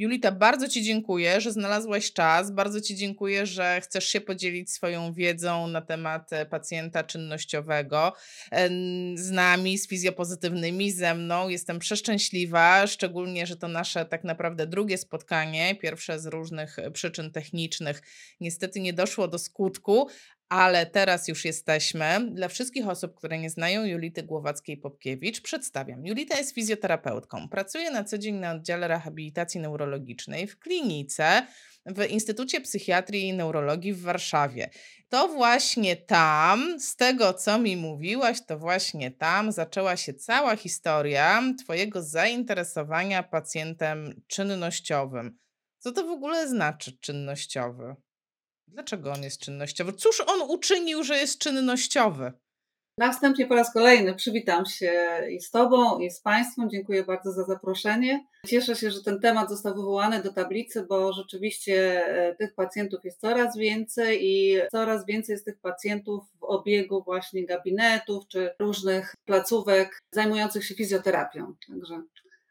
Julita, bardzo Ci dziękuję, że znalazłaś czas. Bardzo Ci dziękuję, że chcesz się podzielić swoją wiedzą na temat e, pacjenta czynnościowego z nami, z fizjopozytywnymi, ze mną. Jestem przeszczęśliwa, szczególnie, że to nasze tak naprawdę drugie spotkanie, pierwsze z różnych e, przyczyn technicznych. Niestety nie doszło do skutku, ale teraz już jesteśmy. Dla wszystkich osób, które nie znają Julity Głowackiej-Popkiewicz, przedstawiam. Julita jest fizjoterapeutką. Pracuje na co dzień na oddziale rehabilitacji neurologicznej w klinice w Instytucie Psychiatrii i Neurologii w Warszawie. To właśnie tam, z tego co mi mówiłaś, to właśnie tam zaczęła się cała historia Twojego zainteresowania pacjentem czynnościowym. Co to w ogóle znaczy czynnościowy? Dlaczego on jest czynnościowy? Cóż on uczynił, że jest czynnościowy? Na wstępie po raz kolejny przywitam się i z Tobą, i z Państwem. Dziękuję bardzo za zaproszenie. Cieszę się, że ten temat został wywołany do tablicy, bo rzeczywiście e, tych pacjentów jest coraz więcej i coraz więcej jest tych pacjentów w obiegu właśnie gabinetów czy różnych placówek zajmujących się fizjoterapią. Także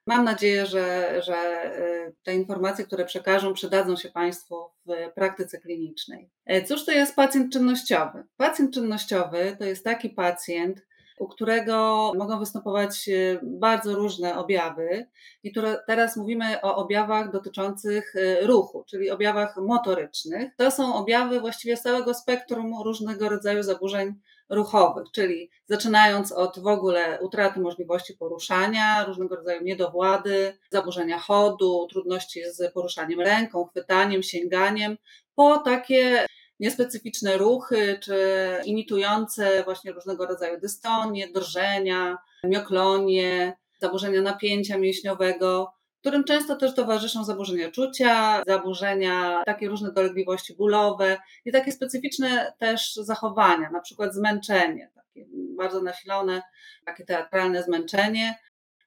Mam nadzieję, że, że y, te informacje, które przekażą, przydadzą się Państwu w praktyce klinicznej. E, cóż to jest pacjent czynnościowy? Pacjent czynnościowy to jest taki pacjent, u którego mogą występować y, bardzo różne objawy. I teraz mówimy o objawach dotyczących ruchu, czyli objawach motorycznych. To są objawy właściwie całego spektrum różnego rodzaju zaburzeń ruchowych, czyli zaczynając od w ogóle utraty możliwości poruszania, różnego rodzaju niedowłady, zaburzenia chodu, trudności z poruszaniem ręką, chwytaniem, sięganiem, po takie niespecyficzne ruchy, czy imitujące właśnie różnego rodzaju dystonie, drżenia, mioklonie, zaburzenia napięcia mięśniowego, którym często też towarzyszą zaburzenia czucia, zaburzenia, takie różne dolegliwości bólowe i takie specyficzne też zachowania, na przykład zmęczenie, takie bardzo nasilone, takie teatralne zmęczenie.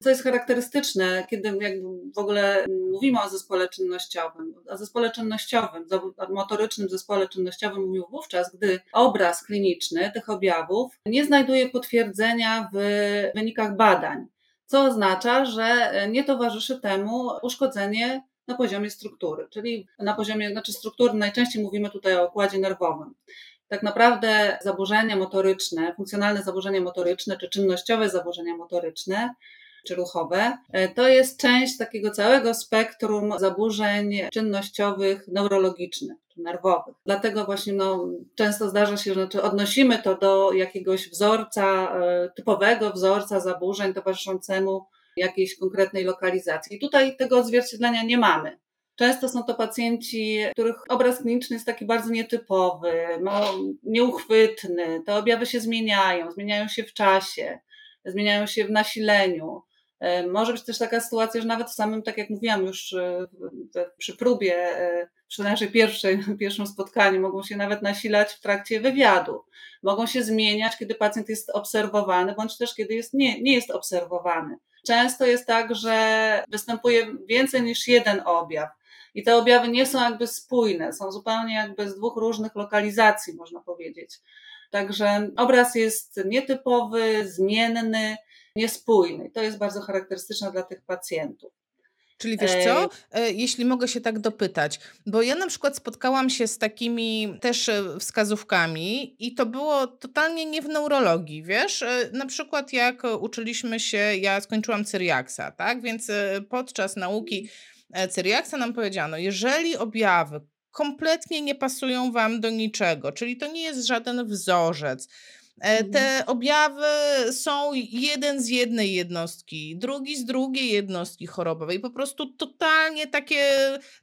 Co jest charakterystyczne, kiedy jakby w ogóle mówimy o zespole czynnościowym, o zespole czynnościowym, o motorycznym zespole czynnościowym mówimy wówczas, gdy obraz kliniczny tych objawów nie znajduje potwierdzenia w wynikach badań co oznacza, że e, nie towarzyszy temu uszkodzenie na poziomie struktury, czyli na poziomie, znaczy struktury, najczęściej mówimy tutaj o układzie nerwowym. Tak naprawdę zaburzenia motoryczne, funkcjonalne zaburzenia motoryczne czy czynnościowe zaburzenia motoryczne czy ruchowe, e, to jest część takiego całego spektrum zaburzeń czynnościowych neurologicznych nerwowych. Dlatego właśnie no, często zdarza się, że znaczy odnosimy to do jakiegoś wzorca, e, typowego wzorca zaburzeń towarzyszącemu jakiejś konkretnej lokalizacji. I tutaj tego odzwierciedlenia nie mamy. Często są to pacjenci, których obraz kliniczny jest taki bardzo nietypowy, no, nieuchwytny. Te objawy się zmieniają, zmieniają się w czasie, zmieniają się w nasileniu. E, może być też taka sytuacja, że nawet w samym, tak jak mówiłam już e, przy próbie, e, przy naszej pierwszej, pierwszym spotkaniu, mogą się nawet nasilać w trakcie wywiadu. Mogą się zmieniać, kiedy pacjent jest obserwowany, bądź też kiedy jest, nie, nie jest obserwowany. Często jest tak, że występuje więcej niż jeden objaw. I te objawy nie są jakby spójne, są zupełnie jakby z dwóch różnych lokalizacji, można powiedzieć. Także obraz jest nietypowy, zmienny, niespójny. To jest bardzo charakterystyczne dla tych pacjentów. Czyli wiesz co, e, jeśli mogę się tak dopytać, bo ja na przykład spotkałam się z takimi też e, wskazówkami i to było totalnie nie w neurologii, wiesz? E, na przykład jak uczyliśmy się, ja skończyłam Cyriaksa, tak? Więc podczas nauki Cyriaksa nam powiedziano, jeżeli objawy kompletnie nie pasują wam do niczego, czyli to nie jest żaden wzorzec, E. Te objawy są jeden z jednej jednostki, drugi z drugiej jednostki chorobowej. Po prostu totalnie takie,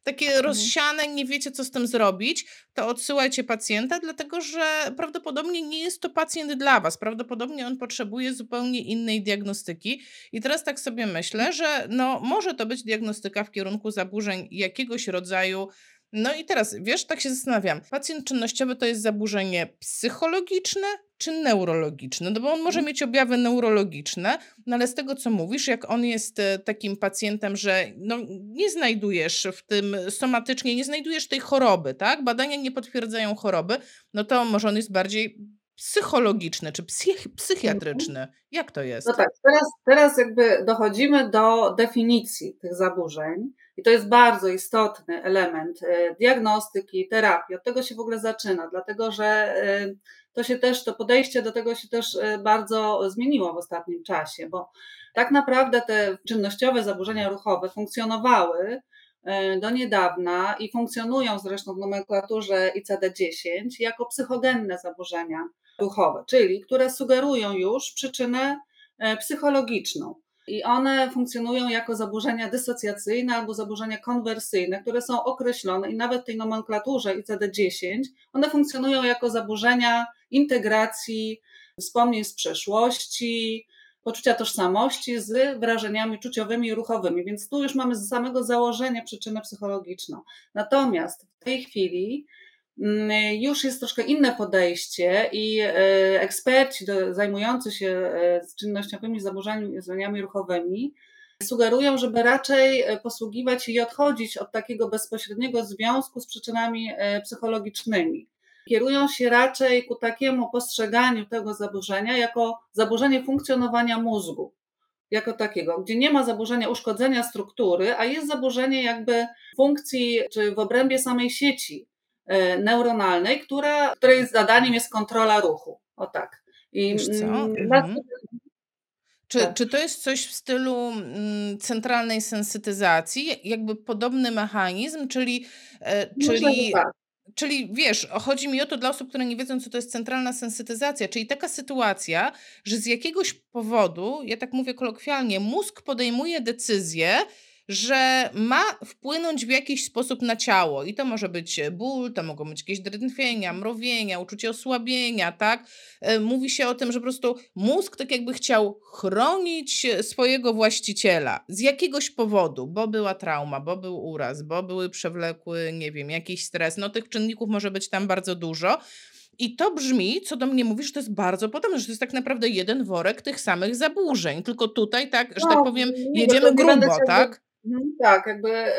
takie mhm. rozsiane, nie wiecie co z tym zrobić. To odsyłajcie pacjenta, dlatego że prawdopodobnie nie jest to pacjent dla Was. Prawdopodobnie on potrzebuje zupełnie innej diagnostyki. I teraz tak sobie myślę, że no, może to być diagnostyka w kierunku zaburzeń jakiegoś rodzaju no i teraz, wiesz, tak się zastanawiam. Pacjent czynnościowy to jest zaburzenie psychologiczne czy neurologiczne? No bo on może mhm. mieć objawy neurologiczne, no ale z tego, co mówisz, jak on jest e, takim pacjentem, że no, nie znajdujesz w tym somatycznie, nie znajdujesz tej choroby, tak? Badania nie potwierdzają choroby, no to może on jest bardziej psychologiczny czy psych, psychiatryczny? Jak to jest? No tak, teraz, teraz jakby dochodzimy do definicji tych zaburzeń i to jest bardzo istotny element e, diagnostyki, terapii. Od tego się w ogóle zaczyna, dlatego że e, to się też, to podejście do tego się też e, bardzo zmieniło w ostatnim czasie, bo tak naprawdę te czynnościowe zaburzenia ruchowe funkcjonowały do niedawna i funkcjonują zresztą w nomenklaturze ICD-10 jako psychogenne zaburzenia ruchowe, czyli które sugerują już przyczynę psychologiczną. I one funkcjonują jako zaburzenia dysocjacyjne albo zaburzenia konwersyjne, które są określone i nawet w tej nomenklaturze ICD-10, one funkcjonują jako zaburzenia integracji wspomnień z przeszłości, poczucia tożsamości z wrażeniami czuciowymi i ruchowymi. Więc tu już mamy z samego założenia przyczynę psychologiczną. Natomiast w tej chwili już jest troszkę inne podejście i e, eksperci zajmujący się e, czynnościowymi zaburzeniami ruchowymi sugerują, żeby raczej e, posługiwać i odchodzić od takiego bezpośredniego związku z przyczynami psychologicznymi. Kierują się raczej ku takiemu postrzeganiu tego zaburzenia jako zaburzenie funkcjonowania mózgu, jako takiego, gdzie nie ma zaburzenia uszkodzenia struktury, a jest zaburzenie jakby funkcji czy w obrębie samej sieci neuronalnej, która, której zadaniem jest kontrola ruchu. O tak. I mm, mhm. Czy, tak. czy to jest coś w stylu mm, centralnej sensytyzacji, jakby podobny mechanizm, czyli, e, czyli, tak. czyli wiesz, chodzi mi o to dla osób, które nie wiedzą, co to jest centralna sensytyzacja, czyli taka sytuacja, że z jakiegoś powodu, ja tak mówię kolokwialnie, mózg podejmuje decyzję, że ma wpłynąć w jakiś sposób na ciało. I to może być ból, to mogą być jakieś drętwienia, mrowienia, uczucie osłabienia, tak? E, mówi się o tym, że po prostu mózg tak jakby chciał chronić swojego właściciela z jakiegoś powodu, bo była trauma, bo był uraz, bo były przewlekły, nie wiem, jakiś stres. No tych czynników może być tam bardzo dużo. I to brzmi, co do mnie mówisz, że to jest bardzo podobne, że to jest tak naprawdę jeden worek tych samych zaburzeń. Tylko tutaj, tak, że tak tak powiem, jedziemy grubo, tak? Mhm, tak, jakby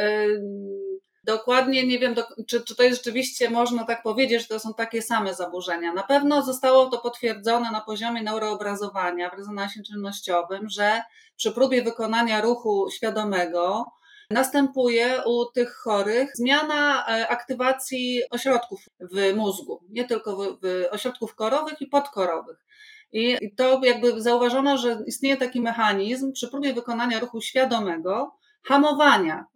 dokładnie nie wiem, czy, czy to jest rzeczywiście można tak powiedzieć, że to są takie same zaburzenia. Na pewno zostało to potwierdzone na poziomie neuroobrazowania w rezonansie czynnościowym, że przy próbie wykonania ruchu świadomego następuje u tych chorych zmiana e, aktywacji ośrodków w mózgu, nie tylko w, w ośrodków korowych i podkorowych. I to jakby zauważono, że istnieje taki mechanizm przy próbie wykonania ruchu świadomego, hamowania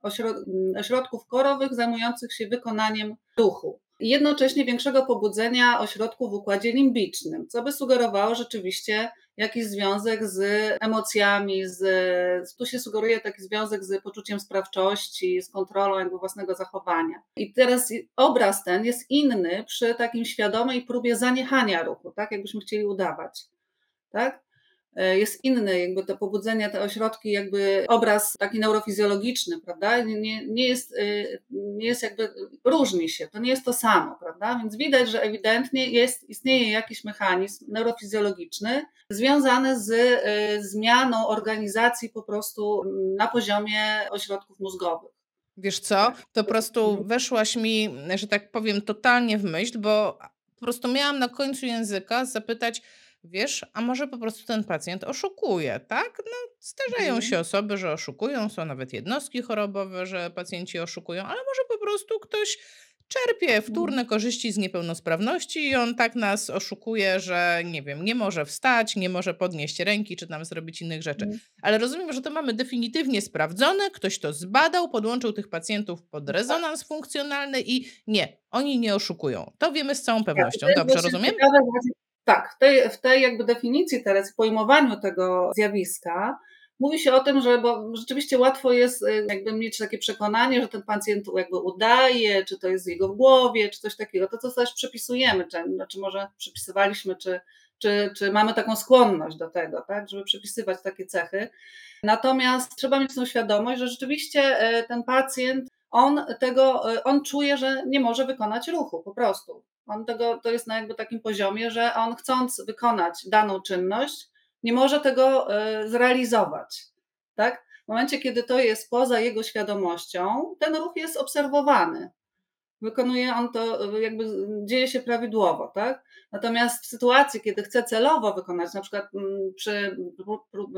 ośrodków korowych zajmujących się wykonaniem ruchu. I jednocześnie większego pobudzenia ośrodków w układzie limbicznym, co by sugerowało rzeczywiście jakiś związek z emocjami, z, tu się sugeruje taki związek z poczuciem sprawczości, z kontrolą jakby własnego zachowania. I teraz obraz ten jest inny przy takim świadomej próbie zaniechania ruchu, tak jakbyśmy chcieli udawać. Tak? E, jest inny, jakby to pobudzenie, te ośrodki, jakby obraz taki neurofizjologiczny, prawda? Nie, nie, jest, e, nie jest jakby, różni się, to nie jest to samo, prawda? Więc widać, że ewidentnie jest, istnieje jakiś mechanizm neurofizjologiczny związany z e, zmianą organizacji po prostu na poziomie ośrodków mózgowych. Wiesz co, to po prostu mhm. weszłaś mi, że tak powiem, totalnie w myśl, bo po prostu miałam na końcu języka zapytać, wiesz, a może po prostu ten pacjent oszukuje, tak? No, zdarzają mhm. się osoby, że oszukują, są nawet jednostki chorobowe, że pacjenci oszukują, ale może po prostu ktoś czerpie wtórne mhm. korzyści z niepełnosprawności i on tak nas oszukuje, że nie wiem, nie może wstać, nie może podnieść ręki, czy tam zrobić innych rzeczy. Mhm. Ale rozumiem, że to mamy definitywnie sprawdzone, ktoś to zbadał, podłączył tych pacjentów pod tak. rezonans funkcjonalny i nie, oni nie oszukują. To wiemy z całą pewnością. Dobrze, rozumiem? Tak, w tej, w tej jakby definicji teraz, pojmowaniu tego zjawiska, mówi się o tym, że bo rzeczywiście łatwo jest y, jakby mieć takie przekonanie, że ten pacjent jakby udaje, czy to jest jego w głowie, czy coś takiego. To, co też przypisujemy, czy, znaczy może przypisywaliśmy, czy, czy, czy mamy taką skłonność do tego, tak, żeby przypisywać takie cechy. Natomiast trzeba mieć tą świadomość, że rzeczywiście y, ten pacjent, on tego, y, on czuje, że nie może wykonać ruchu po prostu. On tego, to jest na jakby takim poziomie, że on chcąc wykonać daną czynność, nie może tego e, zrealizować. Tak? W momencie, kiedy to jest poza jego świadomością, ten ruch jest obserwowany. Wykonuje on to, jakby dzieje się prawidłowo, tak? Natomiast w sytuacji, kiedy chce celowo wykonać, na przykład mm, przy,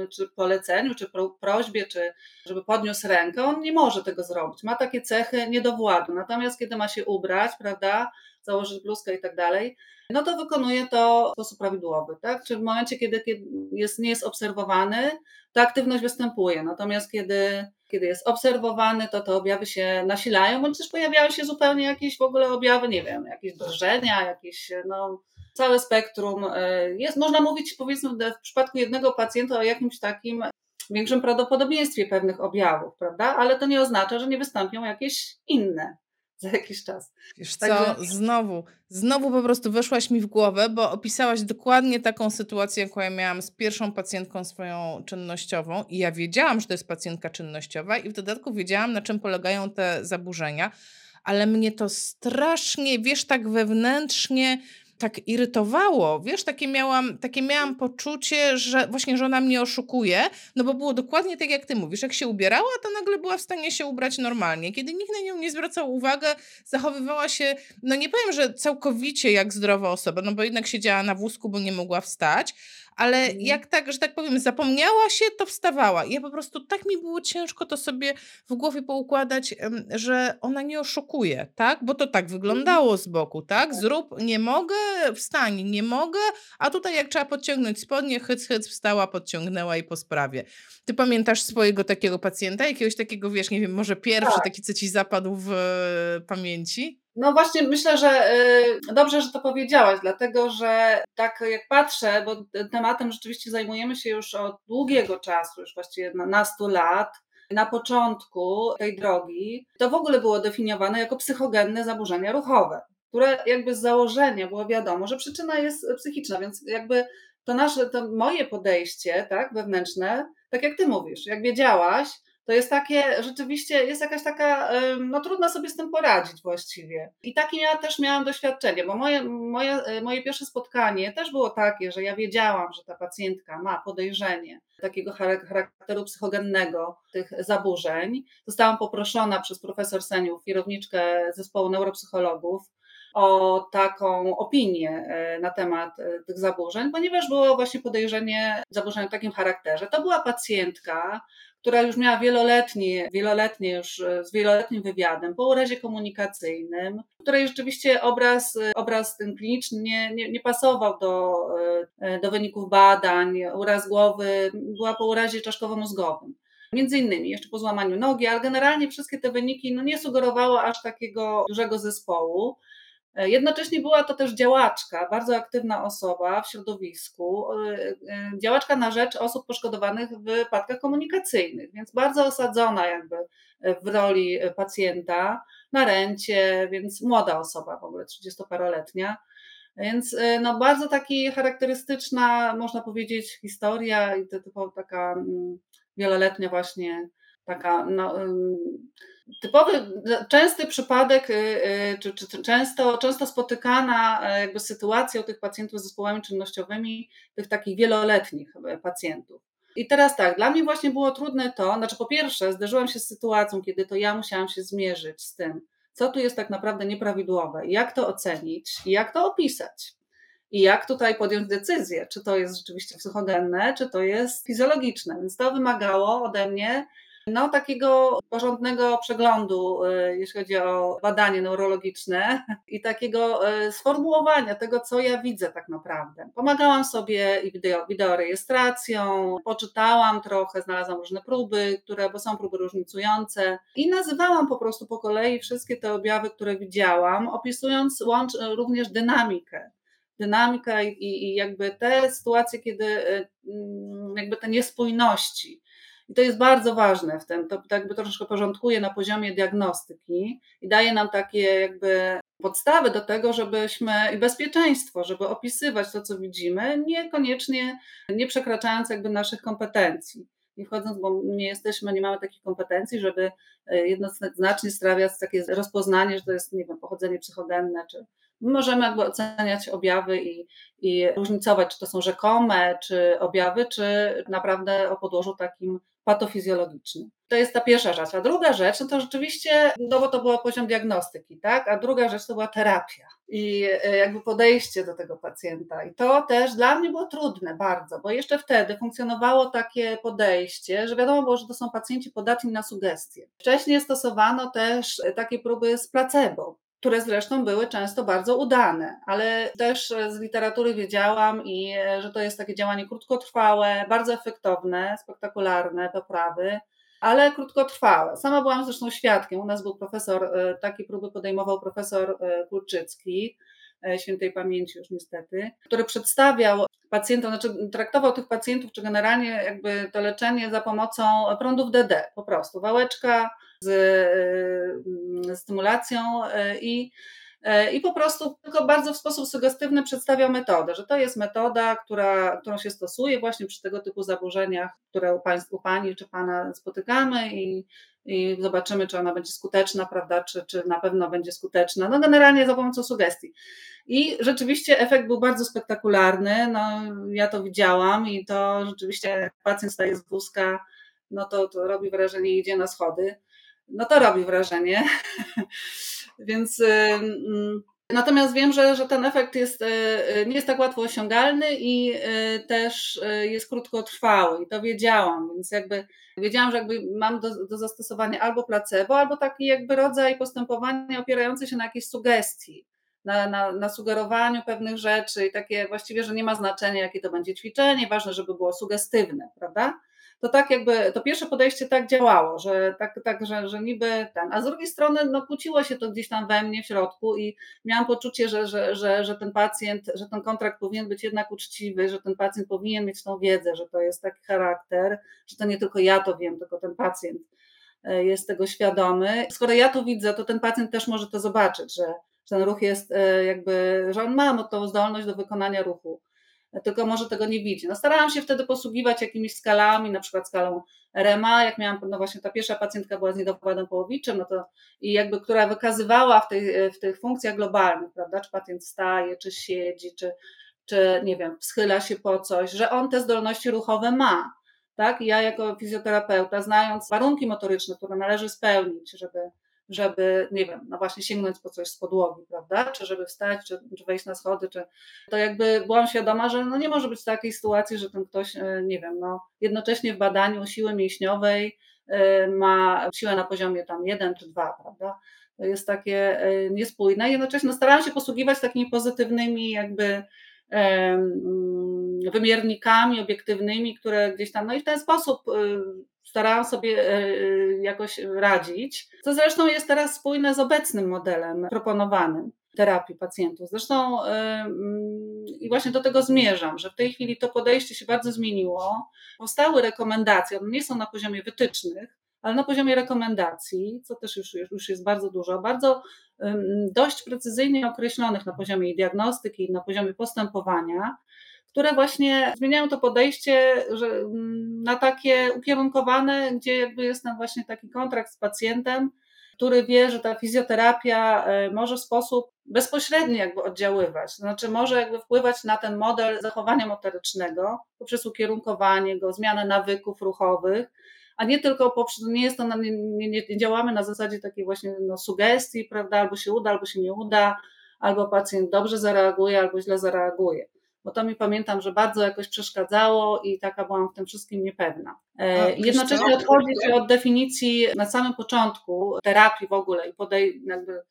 przy poleceniu, czy prośbie, czy żeby podniósł rękę, on nie może tego zrobić. Ma takie cechy niedowładu. Natomiast kiedy ma się ubrać, prawda, założyć bluzkę i tak dalej, no to wykonuje to w sposób prawidłowy, tak? Czy w momencie, kiedy, kiedy jest, nie jest obserwowany, ta aktywność występuje. Natomiast kiedy, kiedy jest obserwowany, to te objawy się nasilają, bądź też pojawiają się zupełnie jakieś w ogóle objawy, nie wiem, jakieś drżenia, jakieś, no, całe spektrum. E, jest, można mówić, powiedzmy, w przypadku jednego pacjenta o jakimś takim większym prawdopodobieństwie pewnych objawów, prawda? Ale to nie oznacza, że nie wystąpią jakieś inne za jakiś czas. Wiesz Także... co, znowu, znowu po prostu weszłaś mi w głowę, bo opisałaś dokładnie taką sytuację, jaką ja miałam z pierwszą pacjentką swoją czynnościową i ja wiedziałam, że to jest pacjentka czynnościowa i w dodatku wiedziałam, na czym polegają te zaburzenia, ale mnie to strasznie, wiesz, tak wewnętrznie tak irytowało, wiesz, takie miałam, takie miałam poczucie, że właśnie, że ona mnie oszukuje, no bo było dokładnie tak, jak ty mówisz, jak się ubierała, to nagle była w stanie się ubrać normalnie. Kiedy nikt na nią nie zwracał uwagi, zachowywała się, no nie powiem, że całkowicie jak zdrowa osoba, no bo jednak siedziała na wózku, bo nie mogła wstać, ale mhm. jak tak, że tak powiem, zapomniała się, to wstawała. I ja po prostu tak mi było ciężko to sobie w głowie poukładać, że ona nie oszukuje, tak? Bo to tak mhm. wyglądało z boku, tak? tak? Zrób, nie mogę, wstań, nie mogę, a tutaj jak trzeba podciągnąć spodnie, hyc, hyc, wstała, podciągnęła i po sprawie. Ty pamiętasz swojego takiego pacjenta, jakiegoś takiego, wiesz, nie wiem, może pierwszy tak. taki, co ci zapadł w e, pamięci? No właśnie, myślę, że y, dobrze, że to powiedziałaś, dlatego że tak jak patrzę, bo tematem rzeczywiście zajmujemy się już od długiego czasu, już właściwie na 100 lat. Na początku tej drogi to w ogóle było definiowane jako psychogenne zaburzenia ruchowe, które jakby z założenia było wiadomo, że przyczyna jest psychiczna, więc jakby to nasze, to moje podejście, tak, wewnętrzne, tak jak ty mówisz, jak wiedziałaś, to jest takie, rzeczywiście jest jakaś taka, no trudno sobie z tym poradzić właściwie. I takie ja też miałam doświadczenie, bo moje, moje, e, moje pierwsze spotkanie też było takie, że ja wiedziałam, że ta pacjentka ma podejrzenie takiego charakteru psychogennego tych zaburzeń. Zostałam poproszona przez profesor Seniów, kierowniczkę zespołu neuropsychologów, o taką opinię e, na temat e, tych zaburzeń, ponieważ było właśnie podejrzenie zaburzeń o takim charakterze. To była pacjentka, która już miała wieloletnie, wieloletnie już e, z wieloletnim wywiadem po urazie komunikacyjnym, której rzeczywiście obraz, obraz ten kliniczny nie, nie, nie pasował do, do wyników badań. Uraz głowy była po urazie czaszkowo-mózgowym między innymi jeszcze po złamaniu nogi, ale generalnie wszystkie te wyniki no, nie sugerowały aż takiego dużego zespołu. E, jednocześnie była to też działaczka, bardzo aktywna osoba w środowisku, e, e, działaczka na rzecz osób poszkodowanych w wypadkach komunikacyjnych, więc bardzo osadzona jakby w roli pacjenta, na rencie, więc młoda osoba w ogóle, 30-paroletnia. Więc no, bardzo taki charakterystyczna, można powiedzieć, historia i to typowo taka mm, wieloletnia właśnie taka no, typowy, częsty przypadek, y, y, czy, czy, często, często spotykana e, jakby sytuacja u tych pacjentów z zespołami czynnościowymi, tych takich wieloletnich e, pacjentów. I teraz tak, dla mnie właśnie było trudne to, znaczy po pierwsze zderzyłam się z sytuacją, kiedy to ja musiałam się zmierzyć z tym, co tu jest tak naprawdę nieprawidłowe, jak to ocenić i jak to opisać. I jak tutaj podjąć decyzję, czy to jest rzeczywiście psychogenne, czy to jest fizjologiczne. Więc to wymagało ode mnie no, takiego porządnego przeglądu, y, jeśli chodzi o badanie neurologiczne i takiego y, sformułowania tego, co ja widzę tak naprawdę. Pomagałam sobie i wideo, wideorejestracją, poczytałam trochę, znalazłam różne próby, które, bo są próby różnicujące i nazywałam po prostu po kolei wszystkie te objawy, które widziałam, opisując łącz, również dynamikę dynamikę i, i, jakby te sytuacje, kiedy y, mm, jakby te niespójności, i to jest bardzo ważne w tym, to jakby troszkę porządkuje na poziomie diagnostyki i daje nam takie jakby podstawy do tego, żebyśmy i bezpieczeństwo, żeby opisywać to, co widzimy, niekoniecznie nie przekraczając jakby naszych kompetencji. Nie wchodząc, bo nie jesteśmy, nie mamy takich kompetencji, żeby e, jednoznacznie sprawiać takie rozpoznanie, że to jest, nie wiem, pochodzenie psychodenne, czy, możemy jakby oceniać objawy i, i różnicować, czy to są rzekome, czy objawy, czy naprawdę o podłożu takim patofizjologicznym. To jest ta pierwsza rzecz. A druga rzecz, no to rzeczywiście, no bo to był poziom diagnostyki, tak? A druga rzecz to była terapia i e, jakby podejście do tego pacjenta. I to też dla mnie było trudne bardzo, bo jeszcze wtedy funkcjonowało takie podejście, że wiadomo było, że to są pacjenci podatni na sugestie. Wcześniej stosowano też takie próby z placebo, które zresztą były często bardzo udane, ale też z literatury wiedziałam i e, że to jest takie działanie krótkotrwałe, bardzo efektowne, spektakularne poprawy, ale krótkotrwałe. Sama byłam zresztą świadkiem. U nas był profesor, e, takie próby podejmował profesor e, Kulczycki, świętej pamięci już niestety, który przedstawiał pacjentom, znaczy traktował tych pacjentów, czy generalnie jakby to leczenie za pomocą prądów DD, po prostu wałeczka z y, stymulacją y, i i po prostu tylko bardzo w sposób sugestywny przedstawia metodę, że to jest metoda, która, którą się stosuje właśnie przy tego typu zaburzeniach, które u, państw, u Pani czy Pana spotykamy i, i zobaczymy, czy ona będzie skuteczna, prawda, czy, czy na pewno będzie skuteczna. No generalnie za pomocą sugestii. I rzeczywiście efekt był bardzo spektakularny, no ja to widziałam i to rzeczywiście pacjent staje z wózka, no to, to robi wrażenie idzie na schody no to robi wrażenie. Więc natomiast wiem, że, że ten efekt jest, y, y, nie jest tak łatwo osiągalny i y, też jest krótkotrwały i to wiedziałam, więc jakby wiedziałam, że jakby mam do, do zastosowania albo placebo, albo taki jakby rodzaj postępowania opierający się na jakiejś sugestii. Na, na, na, sugerowaniu pewnych rzeczy i takie właściwie, że nie ma znaczenia, jakie to będzie ćwiczenie, ważne, żeby było sugestywne, prawda? To tak jakby, to pierwsze podejście tak działało, że tak, tak że, że niby ten, a z drugiej strony no kłóciło się to gdzieś tam we mnie w środku i miałam poczucie, że, że, że, że ten pacjent, że ten kontrakt powinien być jednak uczciwy, że ten pacjent powinien mieć tą wiedzę, że to jest taki charakter, że to nie tylko ja to wiem, tylko ten pacjent e, jest tego świadomy. Skoro ja to widzę, to ten pacjent też może to zobaczyć, że, że ten ruch jest e, jakby, że on ma tą zdolność do wykonania ruchu tylko może tego nie widzi. No starałam się wtedy posługiwać jakimiś skalami, na przykład skalą RMA, jak miałam, no właśnie ta pierwsza pacjentka była z niedowładem połowiczym, no to i jakby, która wykazywała w, tej, w tych funkcjach globalnych, prawda, czy pacjent staje, czy siedzi, czy, czy nie wiem, schyla się po coś, że on te zdolności ruchowe ma. Tak? I ja jako fizjoterapeuta, znając warunki motoryczne, które należy spełnić, żeby żeby, nie wiem, no właśnie sięgnąć po coś z podłogi, prawda? Czy żeby wstać, czy, czy wejść na schody, czy to jakby byłam świadoma, że no nie może być takiej sytuacji, że ten ktoś, e, nie wiem, no jednocześnie w badaniu siły mięśniowej e, ma siłę na poziomie tam jeden czy dwa, prawda? To jest takie e, niespójne. Jednocześnie no, starałam się posługiwać takimi pozytywnymi jakby wymiernikami obiektywnymi, które gdzieś tam, no i w ten sposób starałam sobie e, jakoś radzić, co zresztą jest teraz spójne z obecnym modelem proponowanym terapii pacjentów. Zresztą e, mm, i właśnie do tego zmierzam, że w tej chwili to podejście się bardzo zmieniło. Powstały rekomendacje, one nie są na poziomie wytycznych, ale na poziomie rekomendacji, co też już, już jest bardzo dużo, bardzo dość precyzyjnie określonych na poziomie diagnostyki i na poziomie postępowania, które właśnie zmieniają to podejście że, mm, na takie ukierunkowane, gdzie jakby jest tam właśnie taki kontrakt z pacjentem, który wie, że ta fizjoterapia e, może w sposób bezpośredni jakby oddziaływać, to znaczy może jakby wpływać na ten model zachowania motorycznego poprzez ukierunkowanie go, zmianę nawyków ruchowych, a nie tylko poprzez, nie jest to, nie, nie, nie działamy na zasadzie takiej właśnie no, sugestii, prawda, albo się uda, albo się nie uda, albo pacjent dobrze zareaguje, albo źle zareaguje bo to mi pamiętam, że bardzo jakoś przeszkadzało i taka byłam w tym wszystkim niepewna. E, A, Jednocześnie odchodzi się od definicji na samym początku terapii w ogóle i podej jakby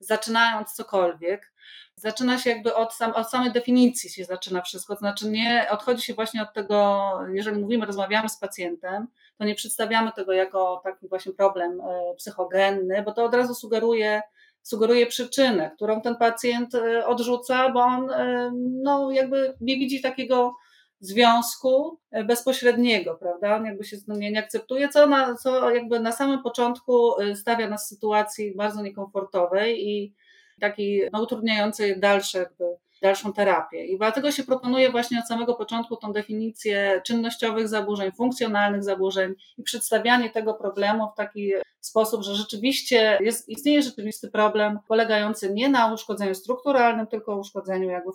zaczynając cokolwiek, zaczyna się jakby od, sam, od samej definicji się zaczyna wszystko, to znaczy nie odchodzi się właśnie od tego, jeżeli mówimy, rozmawiamy z pacjentem, to nie przedstawiamy tego jako taki właśnie problem e, psychogenny, bo to od razu sugeruje sugeruje przyczynę, którą ten pacjent e, odrzuca, bo on e, no, jakby nie widzi takiego związku e, bezpośredniego, prawda? On jakby się z tym nie akceptuje, co, na, co jakby na samym początku stawia nas w sytuacji bardzo niekomfortowej i takiej no, utrudniającej dalsze jakby dalszą terapię. I dlatego się proponuje właśnie od samego początku tą definicję czynnościowych zaburzeń, funkcjonalnych zaburzeń i przedstawianie tego problemu w taki sposób, że rzeczywiście jest, istnieje rzeczywisty problem polegający nie na uszkodzeniu strukturalnym, tylko uszkodzeniu jakby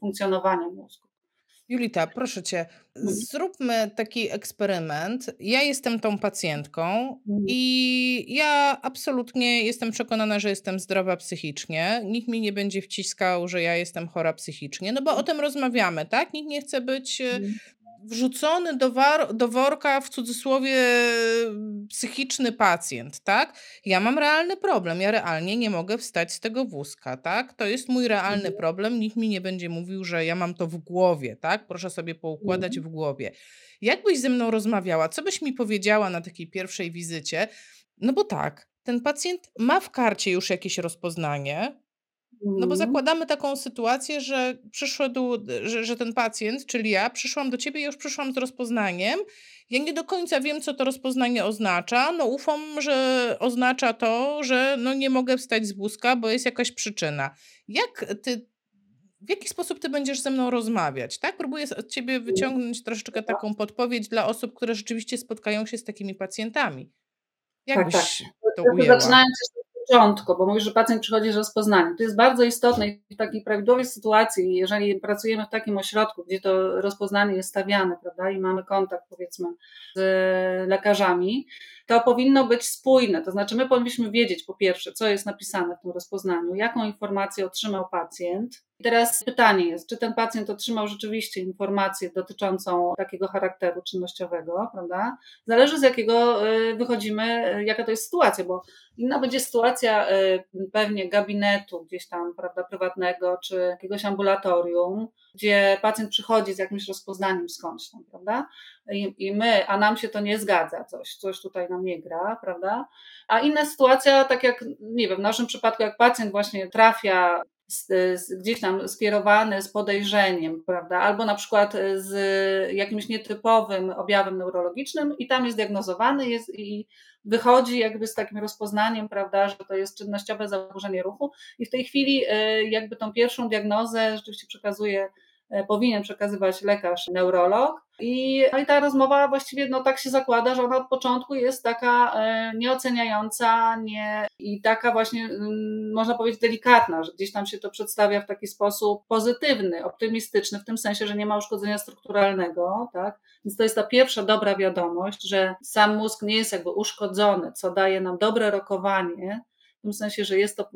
funkcjonowania mózgu. Julita, proszę cię, mhm. zróbmy taki eksperyment. Ja jestem tą pacjentką mhm. i ja absolutnie jestem przekonana, że jestem zdrowa psychicznie. Nikt mi nie będzie wciskał, że ja jestem chora psychicznie, no bo o mhm. tym rozmawiamy, tak? Nikt nie chce być wrzucony do, war, do worka w cudzysłowie psychiczny pacjent, tak? Ja mam realny problem, ja realnie nie mogę wstać z tego wózka, tak? To jest mój realny mhm. problem, nikt mi nie będzie mówił, że ja mam to w głowie, tak? Proszę sobie poukładać mhm. w głowie. Jakbyś ze mną rozmawiała, co byś mi powiedziała na takiej pierwszej wizycie? No bo tak, ten pacjent ma w karcie już jakieś rozpoznanie, no bo mhm. zakładamy taką sytuację, że przyszedł, że, że ten pacjent, czyli ja, przyszłam do ciebie i już przyszłam z rozpoznaniem. Ja nie do końca wiem, co to rozpoznanie oznacza. No ufam, że oznacza to, że no nie mogę wstać z wózka, bo jest jakaś przyczyna. Jak ty, w jaki sposób ty będziesz ze mną rozmawiać, tak? Próbuję od ciebie wyciągnąć troszeczkę taką podpowiedź dla osób, które rzeczywiście spotkają się z takimi pacjentami. Jak tak, tak. to ujęła? Zaczynając początku, bo mówisz, że pacjent przychodzi z rozpoznaniem. To jest bardzo istotne i w takiej prawidłowej sytuacji, jeżeli pracujemy w takim ośrodku, gdzie to rozpoznanie jest stawiane, prawda, i mamy kontakt powiedzmy z lekarzami, to powinno być spójne. To znaczy, my powinniśmy wiedzieć po pierwsze, co jest napisane w tym rozpoznaniu, jaką informację otrzymał pacjent. I teraz pytanie jest, czy ten pacjent otrzymał rzeczywiście informację dotyczącą takiego charakteru czynnościowego, prawda? Zależy z jakiego y, wychodzimy, y, jaka to jest sytuacja, bo inna będzie sytuacja y, pewnie gabinetu gdzieś tam, prawda, prywatnego, czy jakiegoś ambulatorium, gdzie pacjent przychodzi z jakimś rozpoznaniem skądś tam, prawda? I, I, my, a nam się to nie zgadza, coś, coś tutaj nam nie gra, prawda? A inna sytuacja, tak jak, nie wiem, w naszym przypadku, jak pacjent właśnie trafia z, z, gdzieś tam skierowany z podejrzeniem, prawda? Albo na przykład z jakimś nietypowym objawem neurologicznym i tam jest diagnozowany jest, i wychodzi jakby z takim rozpoznaniem, prawda, że to jest czynnościowe zaburzenie ruchu i w tej chwili e, jakby tą pierwszą diagnozę rzeczywiście przekazuje powinien przekazywać lekarz, neurolog. I, no i ta rozmowa właściwie no, tak się zakłada, że ona od początku jest taka e, nieoceniająca nie, i taka właśnie, mm, można powiedzieć, delikatna, że gdzieś tam się to przedstawia w taki sposób pozytywny, optymistyczny, w tym sensie, że nie ma uszkodzenia strukturalnego. Tak? Więc to jest ta pierwsza dobra wiadomość, że sam mózg nie jest jakby uszkodzony, co daje nam dobre rokowanie w tym sensie, że jest to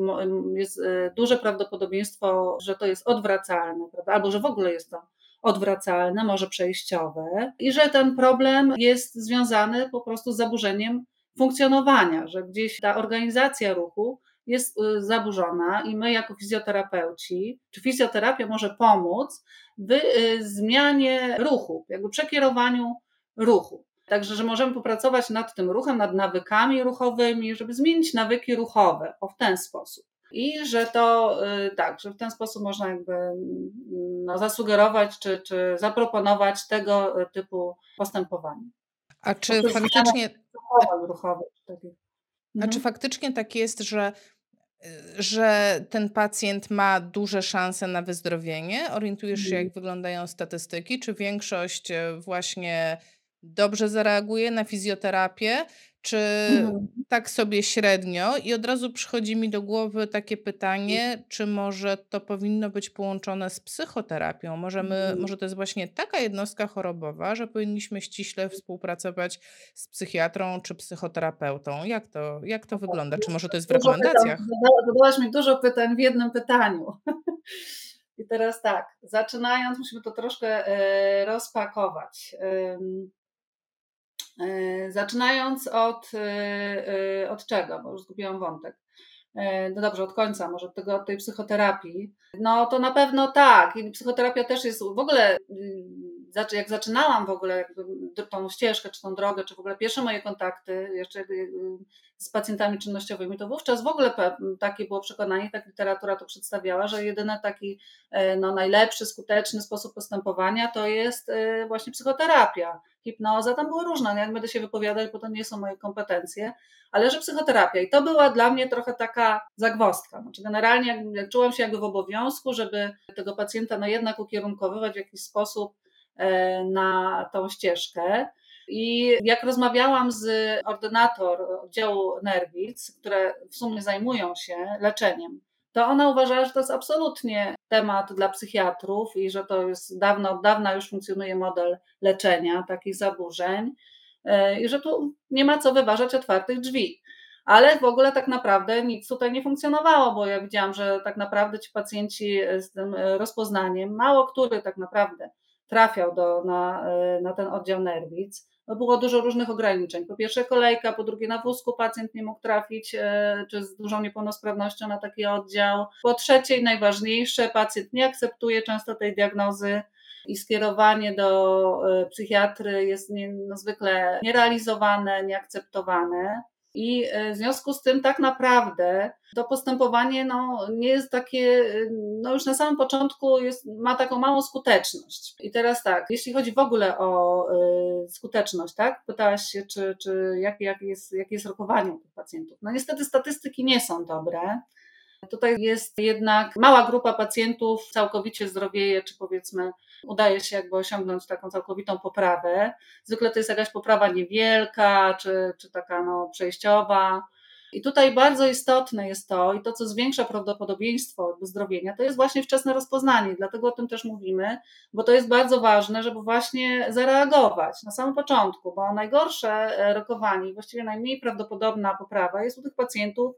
jest e, duże prawdopodobieństwo, że to jest odwracalne, prawda? albo że w ogóle jest to odwracalne, może przejściowe, i że ten problem jest związany po prostu z zaburzeniem funkcjonowania, że gdzieś ta organizacja ruchu jest e, zaburzona i my jako fizjoterapeuci, czy fizjoterapia może pomóc w e, zmianie ruchu, jakby przekierowaniu ruchu. Także, że możemy popracować nad tym ruchem, nad nawykami ruchowymi, żeby zmienić nawyki ruchowe o w ten sposób. I że to y, tak, że w ten sposób można jakby mm, no, zasugerować czy, czy zaproponować tego typu postępowanie. A czy faktycznie. Ruchowe, A czy mhm. faktycznie tak jest, że że ten pacjent ma duże szanse na wyzdrowienie? Orientujesz się, jak mhm. wyglądają statystyki? Czy większość właśnie dobrze zareaguje na fizjoterapię, czy mhm. tak sobie średnio? I od razu przychodzi mi do głowy takie pytanie, czy może to powinno być połączone z psychoterapią? Może, my, mhm. może to jest właśnie taka jednostka chorobowa, że powinniśmy ściśle współpracować z psychiatrą czy psychoterapeutą? Jak to, jak to wygląda? Czy może to jest w rekomendacjach? Zadałaś mi dużo pytań w jednym pytaniu. I teraz tak, zaczynając, musimy to troszkę e, rozpakować. E, zaczynając od, e, e, od czego, bo już zgubiłam wątek. No dobrze, od końca, może od, tego, od tej psychoterapii. No to na pewno tak. I psychoterapia też jest w ogóle jak zaczynałam w ogóle tą ścieżkę, czy tą drogę, czy w ogóle pierwsze moje kontakty jeszcze y, z pacjentami czynnościowymi, to wówczas w ogóle takie było przekonanie, tak literatura to przedstawiała, że jedyny taki e, no, najlepszy, skuteczny sposób postępowania to jest e, właśnie psychoterapia. Hipnoza, tam były różne, nie będę się wypowiadać, bo to nie są moje kompetencje, ale że psychoterapia. I to była dla mnie trochę taka zagwozdka. Znaczy generalnie czułam się jakby w obowiązku, żeby tego pacjenta no jednak ukierunkowywać w jakiś sposób na tą ścieżkę. I jak rozmawiałam z ordynator oddziału Nerwic, które w sumie zajmują się leczeniem, to ona uważała, że to jest absolutnie temat dla psychiatrów i że to jest dawno, od dawna już funkcjonuje model leczenia takich zaburzeń e, i że tu nie ma co wyważać otwartych drzwi. Ale w ogóle tak naprawdę nic tutaj nie funkcjonowało, bo ja widziałam, że tak naprawdę ci pacjenci z tym rozpoznaniem, mało który tak naprawdę trafiał do, na, e, na ten oddział nerwic no było dużo różnych ograniczeń. Po pierwsze kolejka, po drugie na wózku pacjent nie mógł trafić, e, czy z dużą niepełnosprawnością na taki oddział. Po trzecie i najważniejsze, pacjent nie akceptuje często tej diagnozy i skierowanie do e, psychiatry jest no, zwykle nierealizowane, nieakceptowane. I e, w związku z tym tak naprawdę to postępowanie no, nie jest takie, no już na samym początku jest, ma taką małą skuteczność. I teraz tak, jeśli chodzi w ogóle o y, skuteczność, tak? Pytałaś się, czy, czy jakie jak jest, jak jest rokowanie u tych pacjentów. No niestety statystyki nie są dobre. Tutaj jest jednak mała grupa pacjentów całkowicie zdrowieje, czy powiedzmy udaje się jakby osiągnąć taką całkowitą poprawę. Zwykle to jest jakaś poprawa niewielka, czy, czy taka no, przejściowa. I tutaj bardzo istotne jest to, i to, co zwiększa prawdopodobieństwo wyzdrowienia, to jest właśnie wczesne rozpoznanie. Dlatego o tym też mówimy, bo to jest bardzo ważne, żeby właśnie zareagować na samym początku, bo najgorsze e, rokowanie, właściwie najmniej prawdopodobna poprawa jest u tych pacjentów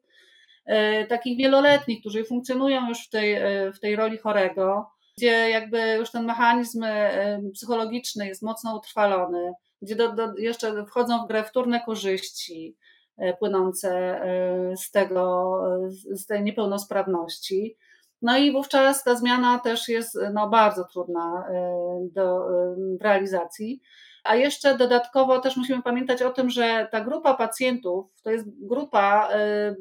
e, takich wieloletnich, którzy funkcjonują już w tej, e, w tej roli chorego, gdzie jakby już ten mechanizm e, psychologiczny jest mocno utrwalony, gdzie do, do, jeszcze wchodzą w grę wtórne korzyści e, płynące z tego, z tej niepełnosprawności. No i wówczas ta zmiana też jest no, bardzo trudna do realizacji. A jeszcze dodatkowo też musimy pamiętać o tym, że ta grupa pacjentów to jest grupa,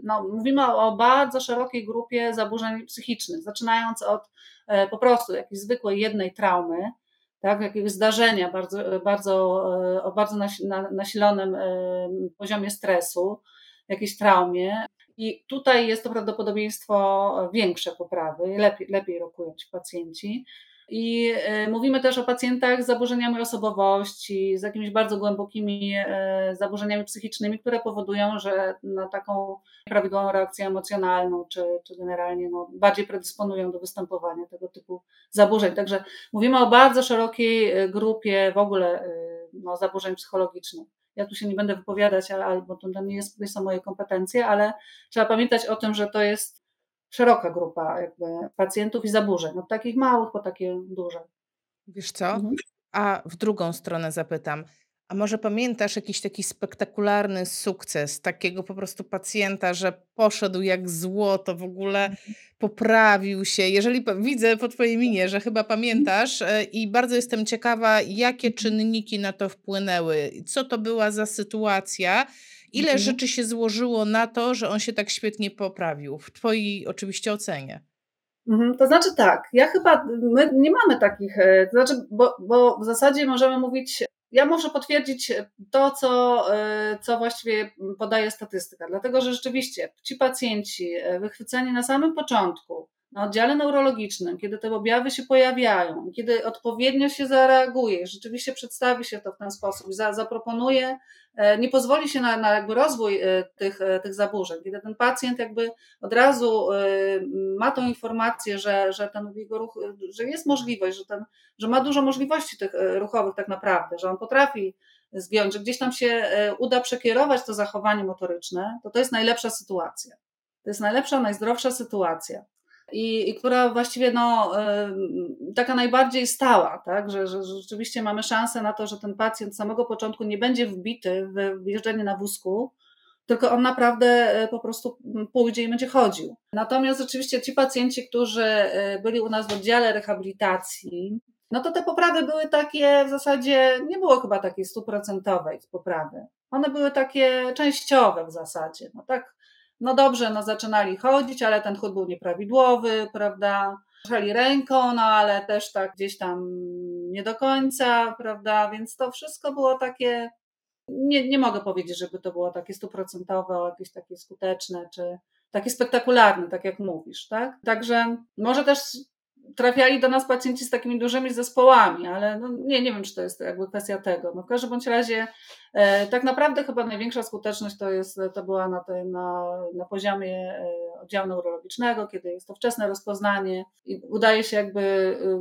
no, mówimy o bardzo szerokiej grupie zaburzeń psychicznych, zaczynając od E, po prostu jakiejś zwykłej jednej traumy, tak, jakiegoś zdarzenia bardzo, bardzo, e, o bardzo nasilonym poziomie stresu, jakiejś traumie. I tutaj jest to prawdopodobieństwo większe poprawy, lepiej, lepiej rokują ci pacjenci. I e, mówimy też o pacjentach z zaburzeniami osobowości, z jakimiś bardzo głębokimi e, zaburzeniami psychicznymi, które powodują, że no, taką prawidłową reakcję emocjonalną, czy, czy generalnie no, bardziej predysponują do występowania tego typu zaburzeń. Także mówimy o bardzo szerokiej e, grupie w ogóle no, zaburzeń psychologicznych. Ja tu się nie będę wypowiadać, albo to nie, jest, nie są moje kompetencje, ale trzeba pamiętać o tym, że to jest szeroka grupa jakby pacjentów i zaburzeń, od takich małych po takie duże. Wiesz co? Mhm. A w drugą stronę zapytam. A może pamiętasz jakiś taki spektakularny sukces takiego po prostu pacjenta, że poszedł jak złoto, w ogóle mhm. poprawił się? Jeżeli widzę po Twojej minie, że chyba pamiętasz e, i bardzo jestem ciekawa, jakie mhm. czynniki na to wpłynęły, co to była za sytuacja Ile mhm. rzeczy się złożyło na to, że on się tak świetnie poprawił? W Twojej oczywiście ocenie. Mhm, to znaczy tak, ja chyba, my nie mamy takich, e, to znaczy, bo, bo w zasadzie możemy mówić, ja muszę potwierdzić to, co, e, co właściwie podaje statystyka, dlatego że rzeczywiście ci pacjenci e, wychwyceni na samym początku, na oddziale neurologicznym, kiedy te objawy się pojawiają, kiedy odpowiednio się zareaguje, rzeczywiście przedstawi się to w ten sposób, za, zaproponuje, e, nie pozwoli się na, na jakby rozwój e, tych, e, tych zaburzeń, kiedy ten pacjent jakby od razu ma tą informację, że, że ten jego ruch, że jest możliwość, że, ten, że ma dużo możliwości tych ruchowych tak naprawdę, że on potrafi zgiąć, że gdzieś tam się uda przekierować to zachowanie motoryczne, to to jest najlepsza sytuacja. To jest najlepsza, najzdrowsza sytuacja i, i która właściwie no, taka najbardziej stała, tak? Że, że, rzeczywiście mamy szansę na to, że ten pacjent z samego początku nie będzie wbity w jeżdżenie na wózku, tylko on naprawdę e, po prostu pójdzie i będzie chodził. Natomiast rzeczywiście ci pacjenci, którzy e, byli u nas w oddziale rehabilitacji, no to te poprawy były takie w zasadzie, nie było chyba takiej stuprocentowej poprawy. One były takie częściowe w zasadzie. No tak, no dobrze, no zaczynali chodzić, ale ten chód był nieprawidłowy, prawda? Ruszali ręką, no ale też tak gdzieś tam nie do końca, prawda? Więc to wszystko było takie, nie, nie mogę powiedzieć, żeby to było takie stuprocentowe, jakieś takie skuteczne, czy takie spektakularne, tak jak mówisz, tak? Także może też trafiali do nas pacjenci z takimi dużymi zespołami, ale no nie, nie wiem, czy to jest jakby kwestia tego. No w każdym bądź razie e, tak naprawdę chyba największa skuteczność to jest, to była na, tej, na, na poziomie e, oddziału neurologicznego, kiedy jest to wczesne rozpoznanie i udaje się jakby e,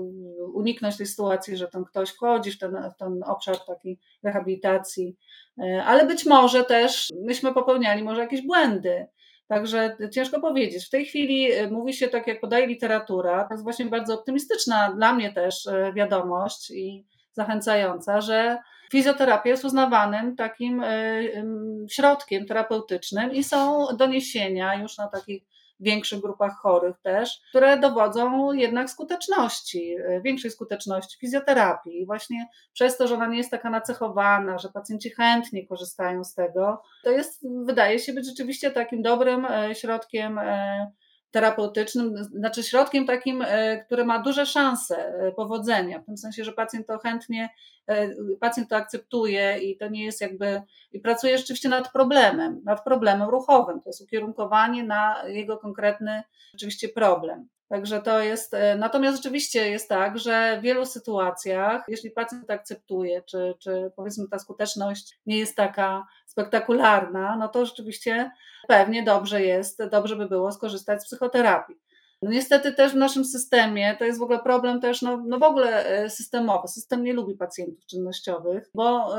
uniknąć tej sytuacji, że ten ktoś wchodzi w ten, w ten obszar takiej rehabilitacji, e, ale być może też myśmy popełniali może jakieś błędy, Także ciężko powiedzieć. W tej chwili y, mówi się tak, jak podaje literatura, to jest właśnie bardzo optymistyczna dla mnie też y, wiadomość i zachęcająca, że fizjoterapia jest uznawanym takim y, środkiem terapeutycznym i są doniesienia już na takich większych grupach chorych też, które dowodzą jednak skuteczności, e, większej skuteczności fizjoterapii. I właśnie przez to, że ona nie jest taka nacechowana, że pacjenci chętnie korzystają z tego, to jest, wydaje się być rzeczywiście takim dobrym e, środkiem e, terapeutycznym, znaczy środkiem takim, e, który ma duże szanse e, powodzenia, w tym sensie, że pacjent to chętnie, e, pacjent to akceptuje i to nie jest jakby, i pracuje rzeczywiście nad problemem, nad problemem ruchowym, to jest ukierunkowanie na jego konkretny rzeczywiście problem. Także to jest, natomiast rzeczywiście jest tak, że w wielu sytuacjach, jeśli pacjent akceptuje, czy, czy powiedzmy ta skuteczność nie jest taka spektakularna, no to rzeczywiście pewnie dobrze jest, dobrze by było skorzystać z psychoterapii. No niestety też w naszym systemie to jest w ogóle problem też no, no w ogóle e, systemowy. System nie lubi pacjentów czynnościowych, bo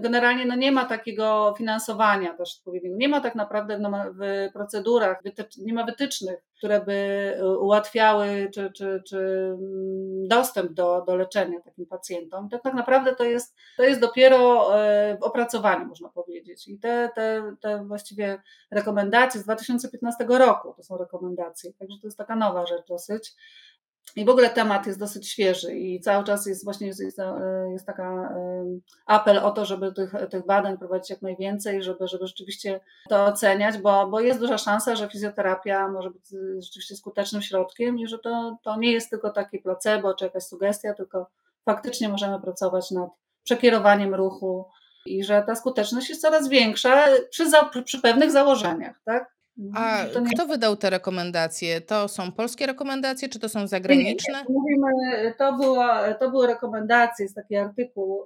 generalnie no nie ma takiego finansowania też odpowiedniego. Nie ma tak naprawdę no, w procedurach, nie ma wytycznych, które by e, ułatwiały czy, czy, czy mm, dostęp do, do leczenia takim pacjentom. To tak naprawdę to jest, to jest dopiero e, w opracowaniu, można powiedzieć. I te, te, te właściwie rekomendacje z 2015 roku to są rekomendacje Także to jest taka nowa rzecz dosyć. I w ogóle temat jest dosyć świeży i cały czas jest właśnie jest, jest, jest taka apel o to, żeby tych, tych badań prowadzić jak najwięcej, żeby, żeby rzeczywiście to oceniać, bo, bo jest duża szansa, że fizjoterapia może być rzeczywiście skutecznym środkiem i że to, to nie jest tylko takie placebo czy jakaś sugestia, tylko faktycznie możemy pracować nad przekierowaniem ruchu i że ta skuteczność jest coraz większa przy, za, przy pewnych założeniach, tak? A nie... kto wydał te rekomendacje? To są polskie rekomendacje, czy to są zagraniczne? Nie, nie. Mówimy, to, była, to były rekomendacje, jest taki artykuł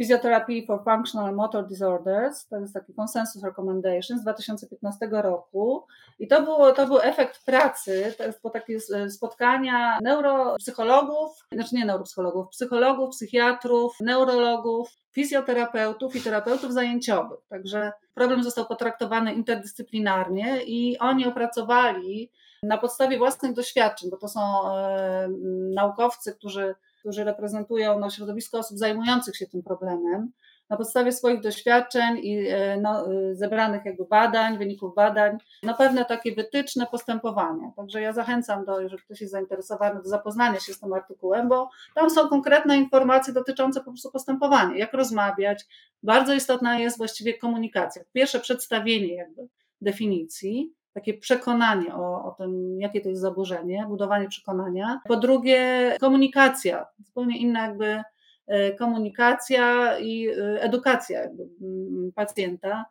Physiotherapy for Functional Motor Disorders, to jest taki Consensus Recommendation z 2015 roku i to, było, to był efekt pracy, to po takie spotkania neuropsychologów, znaczy nie neuropsychologów, psychologów, psychiatrów, neurologów, fizjoterapeutów i terapeutów zajęciowych. Także problem został potraktowany interdyscyplinarnie i oni opracowali na podstawie własnych doświadczeń, bo to są e, naukowcy, którzy którzy reprezentują no, środowisko osób zajmujących się tym problemem, na podstawie swoich doświadczeń i e, no, e, zebranych jakby badań, wyników badań, na pewne takie wytyczne postępowania. Także ja zachęcam do, jeżeli ktoś jest zainteresowany, do zapoznania się z tym artykułem, bo tam są konkretne informacje dotyczące po prostu postępowania, jak rozmawiać. Bardzo istotna jest właściwie komunikacja. Pierwsze przedstawienie jakby definicji, takie przekonanie o, o tym, jakie to jest zaburzenie, budowanie przekonania. Po drugie, komunikacja, zupełnie inna jakby e, komunikacja i e, edukacja jakby mm, pacjenta.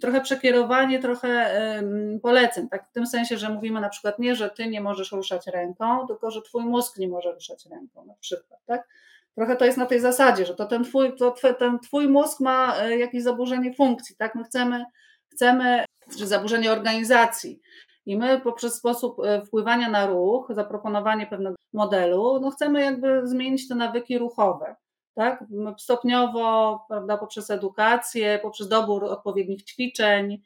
Trochę przekierowanie, trochę poleceń, tak w tym sensie, że mówimy na przykład nie, że ty nie możesz ruszać ręką, tylko że twój mózg nie może ruszać ręką na przykład, tak? Trochę to jest na tej zasadzie, że to ten twój, to ten twój mózg ma e, jakieś zaburzenie funkcji, tak? My chcemy, chcemy czy zaburzenie organizacji. I my poprzez sposób e, wpływania na ruch, zaproponowanie pewnego modelu, no chcemy jakby zmienić te nawyki ruchowe. Tak? Stopniowo, prawda, poprzez edukację, poprzez dobór odpowiednich ćwiczeń.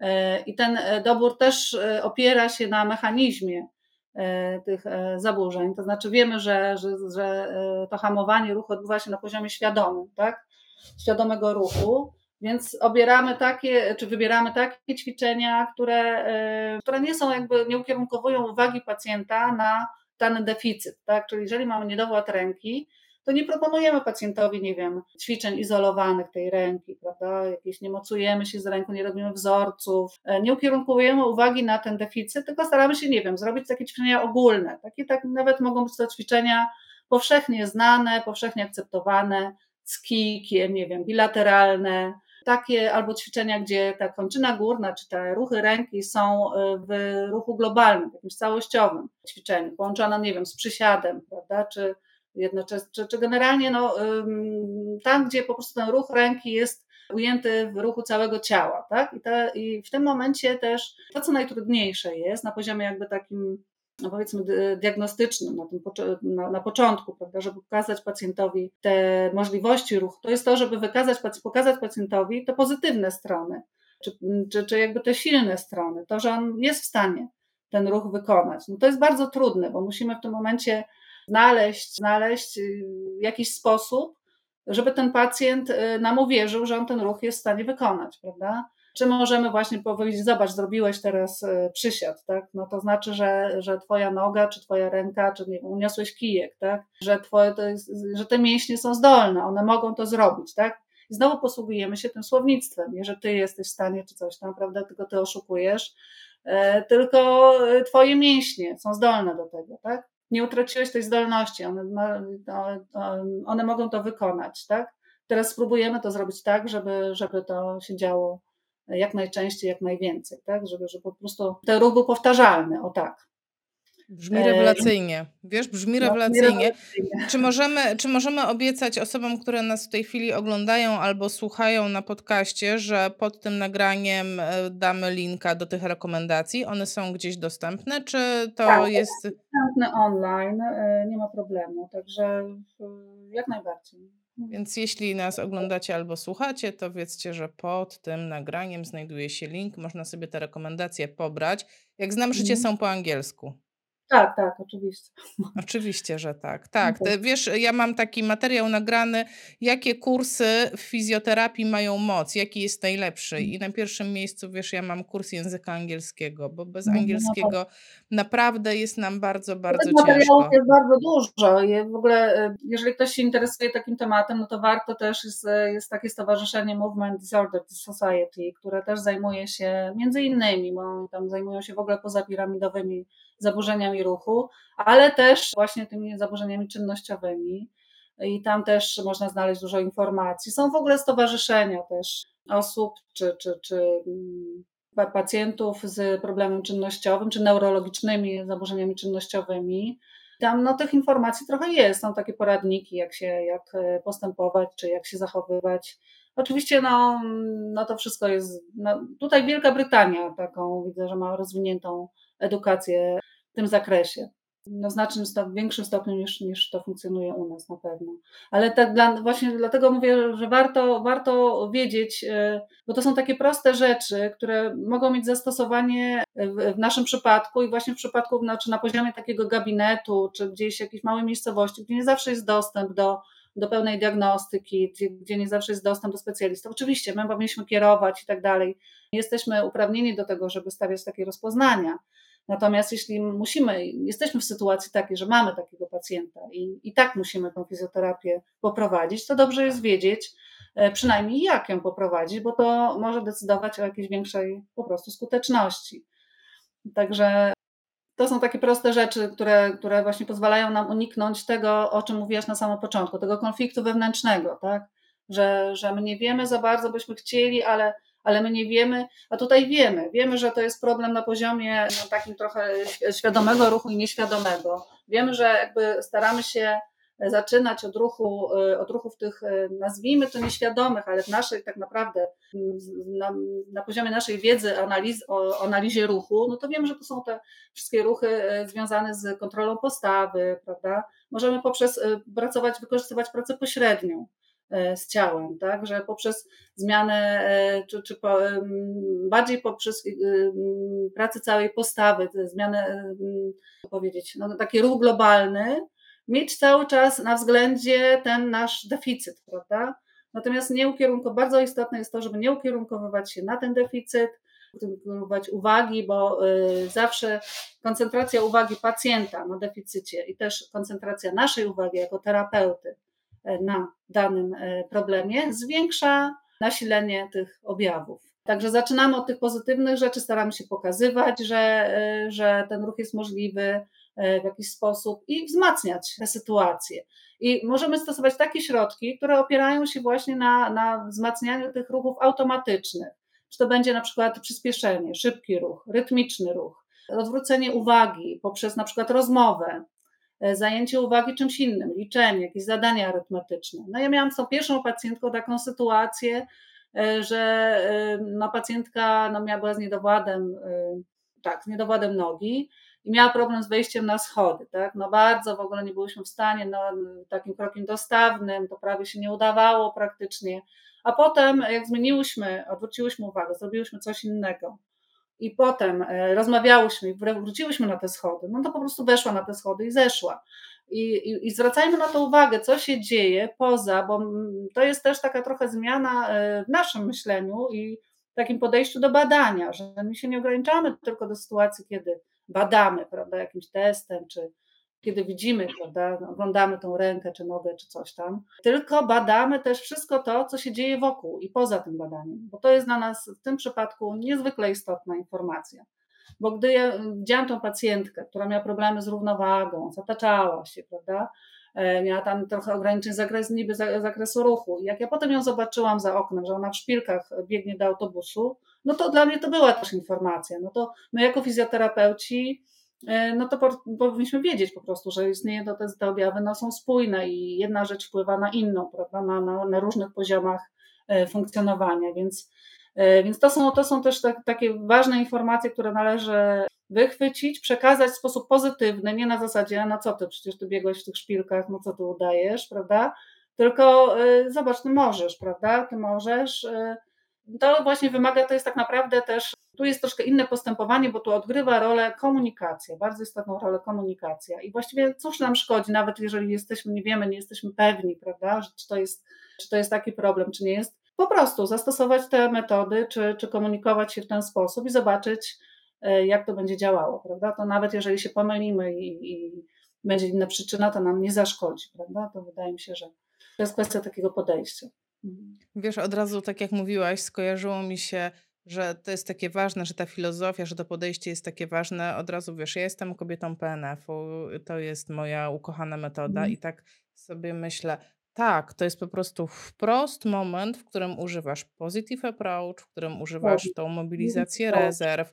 E, I ten e, dobór też opiera się na mechanizmie tych zaburzeń. To znaczy wiemy, że, że, że to hamowanie ruchu odbywa się na poziomie świadomym, tak? świadomego ruchu. Więc obieramy takie, czy wybieramy takie ćwiczenia, które, e, które nie są jakby, nie ukierunkowują uwagi pacjenta na dany deficyt, tak? Czyli jeżeli mamy niedowład ręki, to nie proponujemy pacjentowi, nie wiem, ćwiczeń izolowanych tej ręki, prawda? Jakieś nie mocujemy się z ręką, nie robimy wzorców, e, nie ukierunkujemy uwagi na ten deficyt, tylko staramy się, nie wiem, zrobić takie ćwiczenia ogólne. Takie tak nawet mogą być to ćwiczenia powszechnie znane, powszechnie akceptowane, z kijkiem, nie wiem, bilateralne, takie albo ćwiczenia, gdzie ta kończyna górna, czy te ruchy ręki są e, w ruchu globalnym, jakimś całościowym ćwiczeniu, połączone, nie wiem, z przysiadem, prawda, czy jednocześnie, czy, czy generalnie no, tam, gdzie po prostu ten ruch ręki jest ujęty w ruchu całego ciała, tak? I, te, I w tym momencie też to, co najtrudniejsze jest na poziomie jakby takim powiedzmy diagnostycznym na, tym, na, na, początku, prawda, żeby pokazać pacjentowi te możliwości ruchu, to jest to, żeby wykazać, pokazać pacjentowi te pozytywne strony, czy, czy, czy jakby te silne strony, to, że on jest w stanie ten ruch wykonać. No to jest bardzo trudne, bo musimy w tym momencie znaleźć, znaleźć y, jakiś sposób, żeby ten pacjent y, nam uwierzył, że on ten ruch jest w stanie wykonać, prawda? Czy możemy właśnie powiedzieć, zobacz, zrobiłeś teraz y, przysiad, tak? No to znaczy, że, że twoja noga, czy twoja ręka, czy nie uniosłeś kijek, tak? Że, twoje jest, że te mięśnie są zdolne, one mogą to zrobić, tak? I znowu posługujemy się tym słownictwem, nie, że ty jesteś w stanie, czy coś tam, prawda, tylko ty oszukujesz, e, tylko twoje mięśnie są zdolne do tego, tak? nie utraciłeś tej zdolności, one, one mogą to wykonać, tak? Teraz spróbujemy to zrobić tak, żeby, żeby to się działo jak najczęściej, jak najwięcej, tak? Żeby, żeby po prostu ten ruch był powtarzalny, o tak. Brzmi rewelacyjnie. Wiesz, brzmi no, rewelacyjnie. Czy możemy, czy możemy obiecać osobom, które nas w tej chwili oglądają albo słuchają na podcaście, że pod tym nagraniem e, damy linka do tych rekomendacji? One są gdzieś dostępne, czy to tak, jest... dostępne online, e, nie ma problemu, także jak najbardziej. Więc jeśli nas oglądacie albo słuchacie, to wiedzcie, że pod tym nagraniem znajduje się link. Można sobie te rekomendacje pobrać. Jak znam życie, mm. są po angielsku. Tak, tak, oczywiście. Oczywiście, że tak. Tak. Te, wiesz, ja mam taki materiał nagrany, jakie kursy w fizjoterapii mają moc, jaki jest najlepszy. I na pierwszym miejscu, wiesz, ja mam kurs języka angielskiego, bo bez no, no, no angielskiego tak. Naprawdę jest nam bardzo, bardzo Tych materiałów jest bardzo dużo. W ogóle, y, jeżeli ktoś się interesuje takim tematem, no to warto też, jest, jest takie stowarzyszenie Movement Disorder Society, które też zajmuje się między innymi, bo tam zajmują się w ogóle pozapiramidowymi zaburzeniami ruchu, ale też właśnie tymi zaburzeniami czynnościowymi. I tam też można znaleźć dużo informacji. Są w ogóle stowarzyszenia też osób czy, czy, czy mm, pacjentów z problemem czynnościowym, czy neurologicznymi zaburzeniami czynnościowymi. Tam no, tych informacji trochę jest. Są takie poradniki, jak się jak e, postępować, czy jak się zachowywać. Oczywiście no, no to wszystko jest. No, tutaj Wielka Brytania taką widzę, że ma rozwiniętą edukację w tym zakresie. No, znacznym stopniu, w większym stopniu niż, niż to funkcjonuje u nas na pewno. Ale tak dla, właśnie dlatego mówię, że warto, warto wiedzieć, e, bo to są takie proste rzeczy, które mogą mieć zastosowanie w, w naszym przypadku i właśnie w przypadku, znaczy na poziomie takiego gabinetu, czy gdzieś jakiejś małej miejscowości, gdzie nie zawsze jest dostęp do, do pełnej diagnostyki, gdzie nie zawsze jest dostęp do specjalistów. Oczywiście my powinniśmy kierować i tak dalej. Jesteśmy uprawnieni do tego, żeby stawiać takie rozpoznania Natomiast jeśli musimy, jesteśmy w sytuacji takiej, że mamy takiego pacjenta i, i tak musimy tą fizjoterapię poprowadzić, to dobrze jest wiedzieć e, przynajmniej jak ją poprowadzić, bo to może decydować o jakiejś większej po prostu skuteczności. Także to są takie proste rzeczy, które, które właśnie pozwalają nam uniknąć tego, o czym mówiłaś na samym początku, tego konfliktu wewnętrznego, tak? Że, że my nie wiemy za bardzo, byśmy chcieli, ale ale my nie wiemy, a tutaj wiemy, wiemy, że to jest problem na poziomie no, takim trochę świadomego ruchu i nieświadomego. Wiemy, że jakby staramy się zaczynać od ruchu, od ruchów tych, nazwijmy to nieświadomych, ale w naszej tak naprawdę, na, na poziomie naszej wiedzy analiz, o analizie ruchu, no to wiemy, że to są te wszystkie ruchy e, związane z kontrolą postawy, prawda? Możemy poprzez pracować, wykorzystywać pracę pośrednią. E, z ciałem, tak? Że poprzez zmianę, e, czy, czy po, bardziej poprzez pracę całej postawy, zmianę, powiedzieć, no, taki ruch globalny, mieć cały czas na względzie ten nasz deficyt, prawda? Natomiast nie ukierunkować, bardzo istotne jest to, żeby nie ukierunkowywać się na ten deficyt, kierować uwagi, bo zawsze koncentracja uwagi pacjenta na deficycie i też koncentracja naszej uwagi jako terapeuty na danym problemie zwiększa nasilenie tych objawów. Także zaczynamy od tych pozytywnych rzeczy, staramy się pokazywać, że, że ten ruch jest możliwy w jakiś sposób i wzmacniać tę sytuację. I możemy stosować takie środki, które opierają się właśnie na, na wzmacnianiu tych ruchów automatycznych. Czy to będzie na przykład przyspieszenie, szybki ruch, rytmiczny ruch, odwrócenie uwagi poprzez na przykład rozmowę, e, zajęcie uwagi czymś innym, liczenie, jakieś zadania arytmetyczne. No ja miałam z tą pierwszą pacjentką taką sytuację, e, że e, no, pacjentka no, miała była z niedowładem, tak, z niedowładem nogi i miała problem z wejściem na schody, tak? No bardzo w ogóle nie byliśmy w stanie, no takim krokiem dostawnym, to prawie się nie udawało praktycznie. A potem, jak zmieniłyśmy, odwróciłyśmy uwagę, zrobiłyśmy coś innego i potem e, rozmawiałyśmy i wróciłyśmy na te schody, no to po prostu weszła na te schody i zeszła. I, i, I, zwracajmy na to uwagę, co się dzieje poza, bo to jest też taka trochę zmiana e, w naszym myśleniu i takim podejściu do badania, że my się nie ograniczamy tylko do sytuacji, kiedy badamy, prawda, jakimś testem, czy kiedy widzimy, prawda, oglądamy tą rękę, czy nogę, czy coś tam, tylko badamy też wszystko to, co się dzieje wokół i poza tym badaniem, bo to jest dla nas w tym przypadku niezwykle istotna informacja. Bo gdy ja widziałam tą pacjentkę, która miała problemy z równowagą, zataczała się, prawda, e, miała tam trochę ograniczeń zakres, niby zakresu ruchu. Jak ja potem ją zobaczyłam za oknem, że ona w szpilkach biegnie do autobusu, no to dla mnie to była też informacja. No to my jako fizjoterapeuci, no to powinniśmy wiedzieć po prostu, że istnieje to, te, objawy no, są spójne i jedna rzecz wpływa na inną, prawda, na, na, na różnych poziomach e, funkcjonowania, więc, e, więc to, są, to są też tak, takie ważne informacje, które należy wychwycić, przekazać w sposób pozytywny, nie na zasadzie, no co ty, przecież ty biegłeś w tych szpilkach, no co ty udajesz, prawda, tylko zobacz, ty możesz, prawda, ty możesz, to właśnie wymaga, to jest tak naprawdę też, tu jest troszkę inne postępowanie, bo tu odgrywa rolę komunikacja, bardzo istotną rolę komunikacja. I właściwie cóż nam szkodzi, nawet jeżeli jesteśmy, nie wiemy, nie jesteśmy pewni, prawda, czy to jest, czy to jest taki problem, czy nie jest, po prostu zastosować te metody, czy, czy komunikować się w ten sposób i zobaczyć, e, jak to będzie działało, prawda? To nawet jeżeli się pomylimy i, i będzie inna przyczyna, to nam nie zaszkodzi, prawda? To wydaje mi się, że to jest kwestia takiego podejścia. Mhm. Wiesz, od razu, tak jak mówiłaś, skojarzyło mi się, że to jest takie ważne, że ta filozofia, że to podejście jest takie ważne. Od razu wiesz, ja jestem kobietą PNF-u, to jest moja ukochana metoda, mm. i tak sobie myślę, tak, to jest po prostu wprost moment, w którym używasz positive approach, w którym używasz tą mobilizację rezerw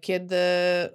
kiedy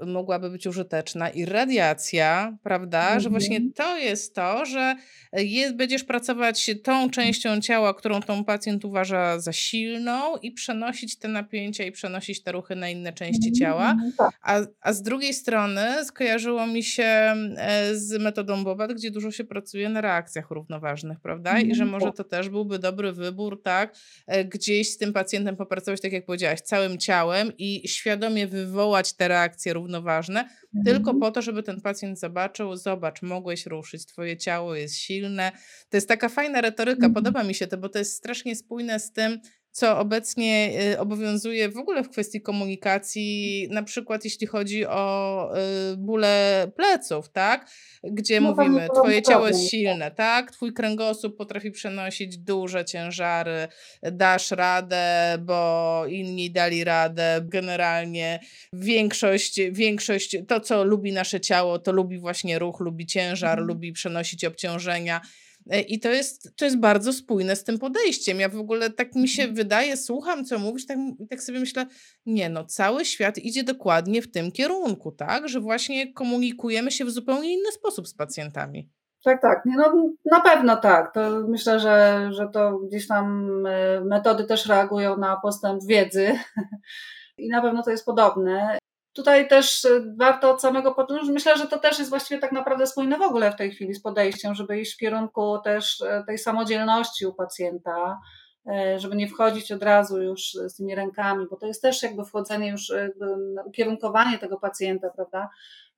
mogłaby być użyteczna i radiacja, prawda, że właśnie mhm. to jest to, że jest, będziesz pracować tą częścią ciała, którą tą pacjent uważa za silną i przenosić te napięcia i przenosić te ruchy na inne części ciała, mhm, tak. a, a z drugiej strony skojarzyło mi się e, z metodą Bobat, gdzie dużo się pracuje na reakcjach równoważnych, prawda, i że mhm, może tak. to też byłby dobry wybór, tak, e, gdzieś z tym pacjentem popracować, tak jak powiedziałaś, całym ciałem i świadomie świadomie wywołać te reakcje równoważne, mhm. tylko po to, żeby ten pacjent zobaczył, zobacz, mogłeś ruszyć, twoje ciało jest silne. To jest taka fajna retoryka, mhm. podoba mi się to, bo to jest strasznie spójne z tym, co obecnie y, obowiązuje w ogóle w kwestii komunikacji, na przykład jeśli chodzi o y, bóle pleców, tak? Gdzie no, mówimy, twoje ciało jest silne, tak? Twój kręgosłup potrafi przenosić duże ciężary, dasz radę, bo inni dali radę. Generalnie większość, większość, to co lubi nasze ciało, to lubi właśnie ruch, lubi ciężar, mhm. lubi przenosić obciążenia. E, I to jest, to jest bardzo spójne z tym podejściem. Ja w ogóle tak mi się mhm. wydaje, słucham, co mówisz, tak, tak sobie myślę, nie no, cały świat idzie dokładnie w tym kierunku, tak? Że właśnie komunikujemy się w zupełnie inny sposób z pacjentami. Tak, tak. No, na pewno tak. To myślę, że, że to gdzieś tam e, metody też reagują na postęp wiedzy i na pewno to jest podobne. Tutaj też e, warto od samego początku, myślę, że to też jest właściwie tak naprawdę spójne w ogóle w tej chwili z podejściem, żeby iść w kierunku też e, tej samodzielności u pacjenta, żeby nie wchodzić od razu już z tymi rękami, bo to jest też jakby wchodzenie już, jakby ukierunkowanie tego pacjenta, prawda?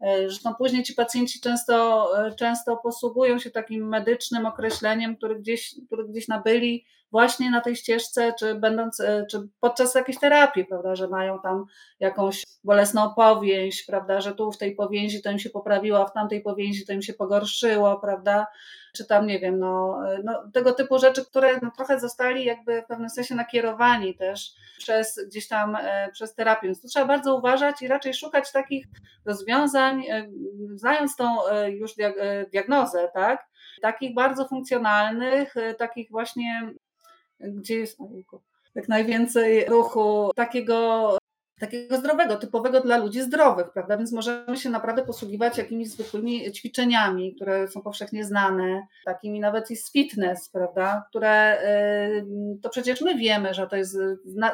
Zresztą później ci pacjenci często, często posługują się takim medycznym określeniem, który gdzieś, który gdzieś nabyli właśnie na tej ścieżce, czy będąc, e, czy podczas jakiejś terapii, prawda, że mają tam jakąś bolesną powięź, prawda, że tu w tej powięzi to im się poprawiło, a w tamtej powięzi to im się pogorszyło, prawda, czy tam, nie wiem, no, e, no tego typu rzeczy, które no, trochę zostali jakby w pewnym sensie nakierowani też przez gdzieś tam, e, przez terapię, więc tu trzeba bardzo uważać i raczej szukać takich rozwiązań, znając tą już diagnozę, tak, takich bardzo funkcjonalnych, takich właśnie gdzie jest jak najwięcej ruchu takiego takiego zdrowego, typowego dla ludzi zdrowych, prawda? Więc możemy się naprawdę posługiwać jakimiś zwykłymi ćwiczeniami, które są powszechnie znane, takimi nawet i z fitness, prawda? Które to przecież my wiemy, że to jest,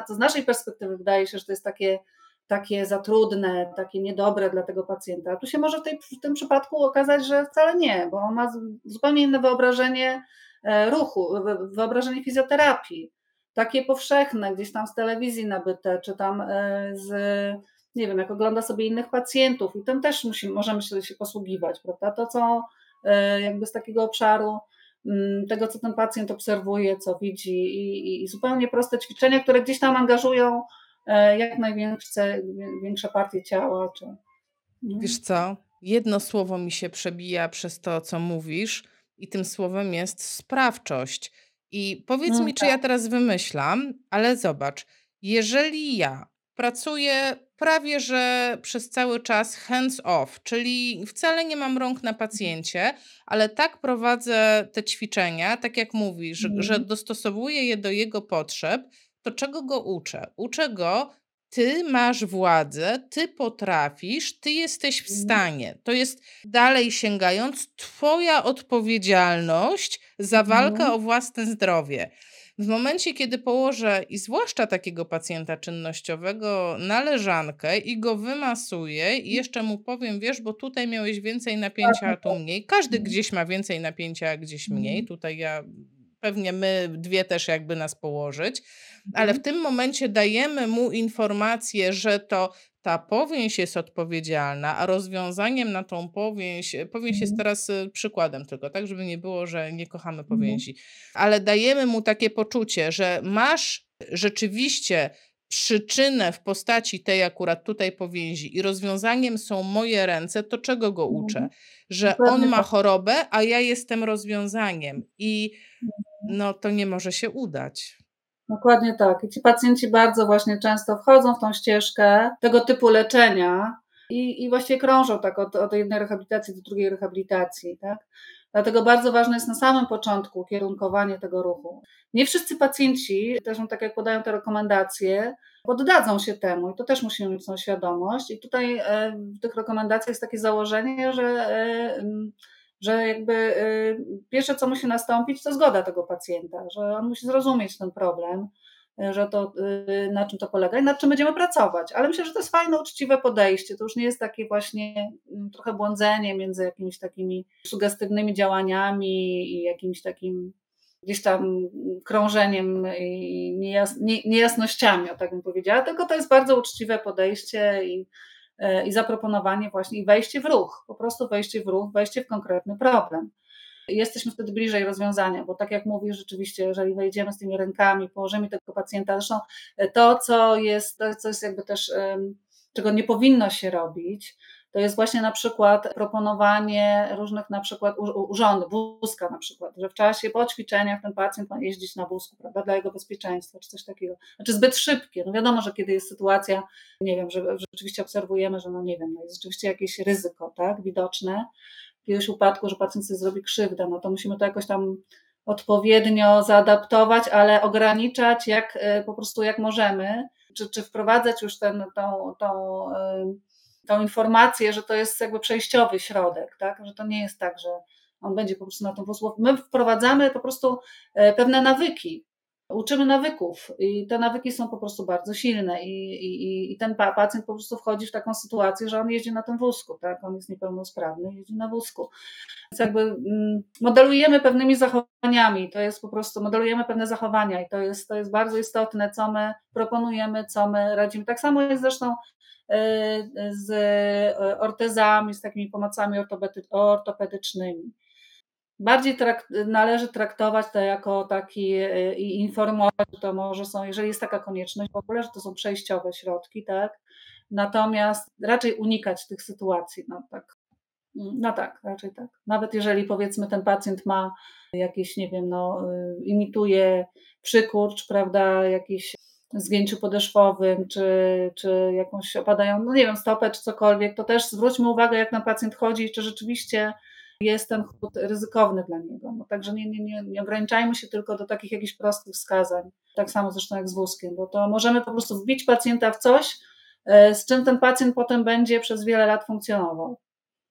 to z naszej perspektywy wydaje się, że to jest takie, takie za trudne, takie niedobre dla tego pacjenta. A tu się może w, tej, w tym przypadku okazać, że wcale nie, bo on ma zupełnie inne wyobrażenie E, ruchu, wyobrażenie fizjoterapii, takie powszechne, gdzieś tam z telewizji nabyte, czy tam e, z, nie wiem, jak ogląda sobie innych pacjentów i tym też musimy, możemy się, posługiwać, prawda? To, co e, jakby z takiego obszaru mm, tego, co ten pacjent obserwuje, co widzi i, i zupełnie proste ćwiczenia, które gdzieś tam angażują jak największe większe partie ciała. Czy, Wiesz co? Jedno słowo mi się przebija przez to, co mówisz i tym słowem jest sprawczość. I powiedz No mi, czy ja tak. teraz wymyślam, ale zobacz, jeżeli ja pracuję prawie że przez cały czas hands off, czyli wcale nie mam rąk na Mhm. pacjencie, ale tak prowadzę te ćwiczenia, tak jak mówisz, że, że Mhm. dostosowuję je do jego potrzeb, to czego go uczę? Uczę go ty masz władzę, ty potrafisz, ty jesteś w Mhm. stanie. To jest dalej sięgając, twoja odpowiedzialność za walkę Mhm. o własne zdrowie. W momencie, kiedy położę i zwłaszcza takiego pacjenta czynnościowego na leżankę i go wymasuję i jeszcze mu powiem, wiesz, bo tutaj miałeś więcej napięcia, a tu tak. mniej. Każdy Mhm. gdzieś ma więcej napięcia, a gdzieś mniej. Mhm. Tutaj ja pewnie my dwie też jakby nas położyć, ale w Mhm. tym momencie dajemy mu informację, że to ta powięź jest odpowiedzialna, a rozwiązaniem na tą powięź, powięź jest Mhm. teraz y, przykładem tylko, tak, żeby nie było, że nie kochamy Mhm. powięzi, ale dajemy mu takie poczucie, że masz rzeczywiście przyczynę w postaci tej akurat tutaj powięzi i rozwiązaniem są moje ręce, to czego go uczę? Że on ma tak. chorobę, a ja jestem rozwiązaniem i no to nie może się udać. Dokładnie tak. I ci pacjenci bardzo właśnie często wchodzą w tą ścieżkę tego typu leczenia i, i właściwie krążą tak od, od jednej rehabilitacji do drugiej rehabilitacji, tak? Dlatego bardzo ważne jest na samym początku kierunkowanie tego ruchu. Nie wszyscy pacjenci, też tak jak podają te rekomendacje, poddadzą się temu i to też musimy mieć tą świadomość. I tutaj e, w tych rekomendacjach jest takie założenie, że e, że jakby y, pierwsze, co musi nastąpić, to zgoda tego pacjenta, że on musi zrozumieć ten problem, y, że to, y, na czym to polega i nad czym będziemy pracować. Ale myślę, że to jest fajne, uczciwe podejście. To już nie jest takie właśnie mm, trochę błądzenie między jakimiś takimi sugestywnymi działaniami i jakimś takim gdzieś tam krążeniem i niejas, nie, niejasnościami, o tak bym powiedziała, tylko to jest bardzo uczciwe podejście i i zaproponowanie właśnie i wejście w ruch, po prostu wejście w ruch, wejście w konkretny problem. Jesteśmy wtedy bliżej rozwiązania, bo tak jak mówisz, rzeczywiście, jeżeli wejdziemy z tymi rękami, położymy tego pacjenta, zresztą e, to, co jest, to, co jest jakby też, czego nie powinno się robić, to jest właśnie na przykład proponowanie różnych na przykład urządów, wózka na przykład, że w czasie po ćwiczeniach ten pacjent ma jeździć na wózku, prawda, dla jego bezpieczeństwa, czy coś takiego. Znaczy zbyt szybkie. No wiadomo, że kiedy jest sytuacja, nie wiem, że, rzeczywiście obserwujemy, że no nie wiem, no jest rzeczywiście jakieś ryzyko, tak, widoczne, jakiegoś upadku, że pacjent sobie zrobi krzywdę, no to musimy to jakoś tam odpowiednio zaadaptować, ale ograniczać jak e, po prostu jak możemy, czy, czy wprowadzać już ten, tą, tą tą informację, że to jest jakby przejściowy środek, tak? że to nie jest tak, że on będzie po prostu na tym wózku. My wprowadzamy po prostu e, pewne nawyki, uczymy nawyków i te nawyki są po prostu bardzo silne i, i, i ten pacjent po prostu wchodzi w taką sytuację, że on jeździ na tym wózku, tak? on jest niepełnosprawny, jeździ na wózku. Więc jakby mm, modelujemy pewnymi zachowaniami, to jest po prostu, modelujemy pewne zachowania i to jest, to jest bardzo istotne, co my proponujemy, co my radzimy. Tak samo jest zresztą z ortezami, z takimi pomocami ortopedycznymi. bardziej trakt, należy traktować to jako taki e, i informować, że to może są, jeżeli jest taka konieczność w ogóle, że to są przejściowe środki, tak? Natomiast raczej unikać tych sytuacji, no tak. No tak, raczej tak. Nawet jeżeli powiedzmy ten pacjent ma jakieś, nie wiem, no, imituje przykurcz, prawda, jakiś zgięciu podeszwowym, czy, czy jakąś opadają, no nie wiem, stopę, czy cokolwiek, to też zwróćmy uwagę, jak na pacjent chodzi, czy rzeczywiście jest ten chód ryzykowny dla niego. No, także nie, nie, nie, nie ograniczajmy się tylko do takich jakichś prostych wskazań, tak samo zresztą jak z wózkiem, bo to możemy po prostu wbić pacjenta w coś, e, z czym ten pacjent potem będzie przez wiele lat funkcjonował.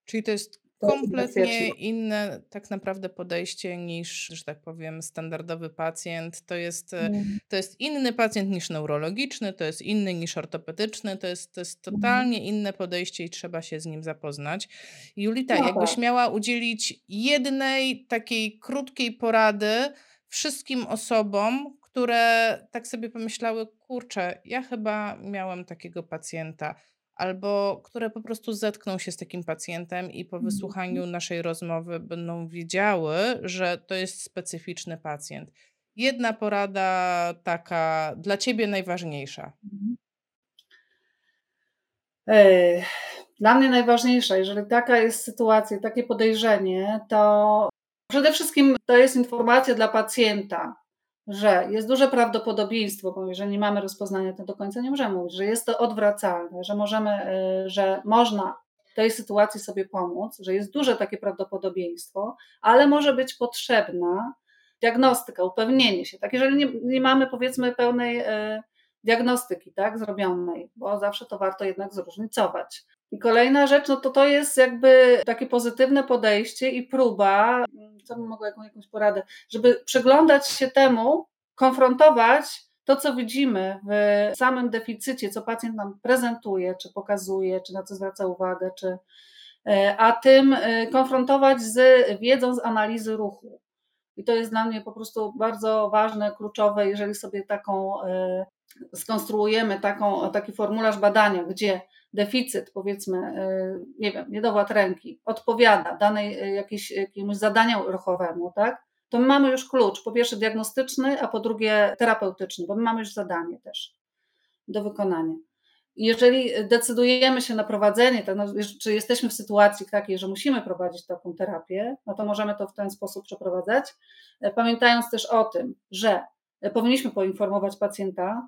Czyli to jest kompletnie inne tak naprawdę podejście niż, że tak powiem, standardowy pacjent. To jest, mm. to jest inny pacjent niż neurologiczny, to jest inny niż ortopedyczny, to jest, to jest mhm. totalnie inne podejście i trzeba się z nim zapoznać. Julita, no jakbyś tak. miała udzielić jednej takiej krótkiej porady wszystkim osobom, które tak sobie pomyślały, kurczę, ja chyba miałem takiego pacjenta albo które po prostu zetkną się z takim pacjentem i po mhm. wysłuchaniu naszej rozmowy będą wiedziały, że to jest specyficzny pacjent. Jedna porada taka dla ciebie najważniejsza. Mhm. Dla mnie najważniejsza, jeżeli taka jest sytuacja, takie podejrzenie, to przede wszystkim to jest informacja dla pacjenta, że jest duże prawdopodobieństwo, bo jeżeli nie mamy rozpoznania, to do końca nie możemy mówić, że jest to odwracalne, że możemy, y, że można tej sytuacji sobie pomóc, że jest duże takie prawdopodobieństwo, ale może być potrzebna diagnostyka, upewnienie się. Tak, jeżeli nie, nie mamy powiedzmy pełnej y, diagnostyki, tak, zrobionej, bo zawsze to warto jednak zróżnicować. I kolejna rzecz, no to to jest jakby takie pozytywne podejście i próba, co bym mogła jaką, jakąś poradę, żeby przyglądać się temu, konfrontować to, co widzimy w samym deficycie, co pacjent nam prezentuje, czy pokazuje, czy na co zwraca uwagę, czy, e, a tym e, konfrontować z wiedzą z analizy ruchu. I to jest dla mnie po prostu bardzo ważne, kluczowe, jeżeli sobie taką e, skonstruujemy taką, taki formularz badania, gdzie deficyt, powiedzmy, y, nie wiem, niedowład ręki, odpowiada danej y, jakiejś, jakiemuś zadaniu ruchowemu, tak? To my mamy już klucz, po pierwsze diagnostyczny, a po drugie terapeutyczny, bo my mamy już zadanie też do wykonania. Jeżeli decydujemy się na prowadzenie, to, no, czy jesteśmy w sytuacji takiej, że musimy prowadzić taką terapię, no to możemy to w ten sposób przeprowadzać, e, pamiętając też o tym, że e, powinniśmy poinformować pacjenta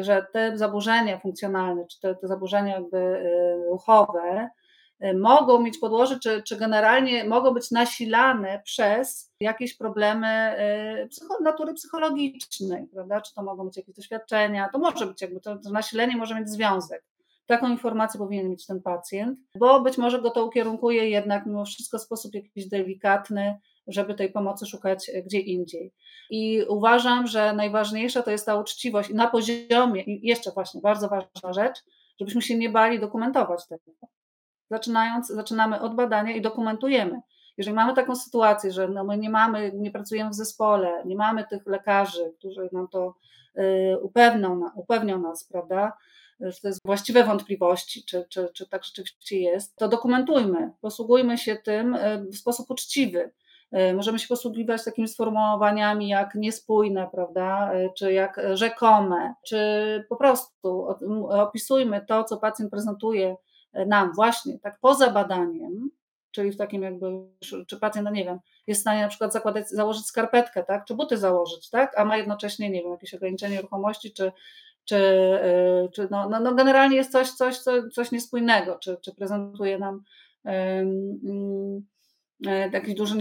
że te zaburzenia funkcjonalne, czy te, te zaburzenia jakby y, ruchowe y, mogą mieć podłoże, czy, czy generalnie mogą być nasilane przez jakieś problemy y, psycho, natury psychologicznej, prawda? Czy to mogą być jakieś doświadczenia, to może być jakby, to, to nasilenie może mieć związek. Taką informację powinien mieć ten pacjent, bo być może go to ukierunkuje jednak mimo wszystko w sposób jakiś delikatny, żeby tej pomocy szukać gdzie indziej. I uważam, że najważniejsza to jest ta uczciwość na poziomie, i jeszcze właśnie bardzo ważna rzecz, żebyśmy się nie bali dokumentować tego. Zaczynając, zaczynamy od badania i dokumentujemy. Jeżeli mamy taką sytuację, że no my nie mamy, nie pracujemy w zespole, nie mamy tych lekarzy, którzy nam to y, upewnią, upewnią nas, prawda, że to jest właściwe wątpliwości, czy, czy, czy tak rzeczywiście jest, to dokumentujmy, posługujmy się tym y, w sposób uczciwy. E, możemy się posługiwać takimi sformułowaniami jak niespójne, prawda, e, czy jak rzekome, czy po prostu opisujmy to, co pacjent prezentuje e, nam właśnie tak poza badaniem, czyli w takim jakby, czy pacjent, no nie wiem, jest w stanie na przykład zakładać, założyć skarpetkę, tak, czy buty założyć, tak, a ma jednocześnie, nie wiem, jakieś ograniczenie ruchomości, czy, czy, czy no, no, no generalnie jest coś, coś, coś niespójnego, czy, czy prezentuje nam jakiś duży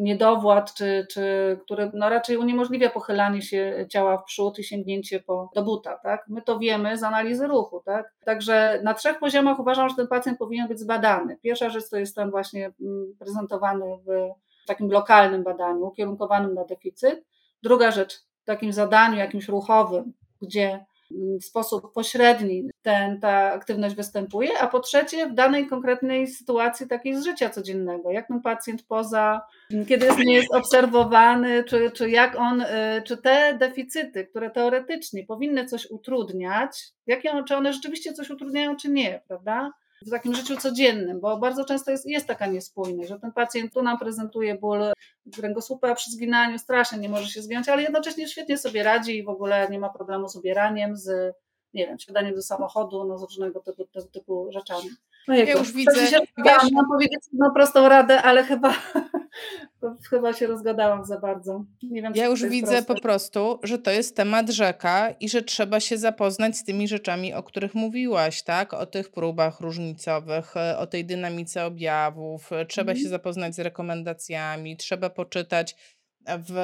niedowład, czy, czy, który no raczej uniemożliwia pochylanie się ciała w przód i sięgnięcie po, do buta. Tak? My to wiemy z analizy ruchu. Tak? Także na trzech poziomach uważam, że ten pacjent powinien być zbadany. Pierwsza rzecz to jest ten właśnie mm, prezentowany w takim lokalnym badaniu, ukierunkowanym na deficyt. Druga rzecz w takim zadaniu jakimś ruchowym, gdzie w sposób pośredni ten, ta aktywność występuje, a po trzecie w danej konkretnej sytuacji takiej z życia codziennego, jak ten pacjent poza, kiedy jest, nie jest obserwowany, czy, czy jak on, y, czy te deficyty, które teoretycznie powinny coś utrudniać, one, czy one rzeczywiście coś utrudniają, czy nie, prawda? W takim życiu codziennym, bo bardzo często jest, jest taka niespójność, że ten pacjent tu nam prezentuje ból kręgosłupa przy zginaniu, strasznie nie może się zginąć, ale jednocześnie świetnie sobie radzi i w ogóle nie ma problemu z ubieraniem, z nie wiem, siadaniem do samochodu, no z różnego typu, typu, typu rzeczami. No ja już widzę, się wiesz... Mam powiedzieć no prostą radę, ale chyba, chyba się rozgadałam za bardzo. Nie wiem, ja już widzę proste. po prostu, że to jest temat rzeka i że trzeba się zapoznać z tymi rzeczami, o których mówiłaś, tak? O tych próbach różnicowych, o tej dynamice objawów. Trzeba mm. się zapoznać z rekomendacjami, trzeba poczytać w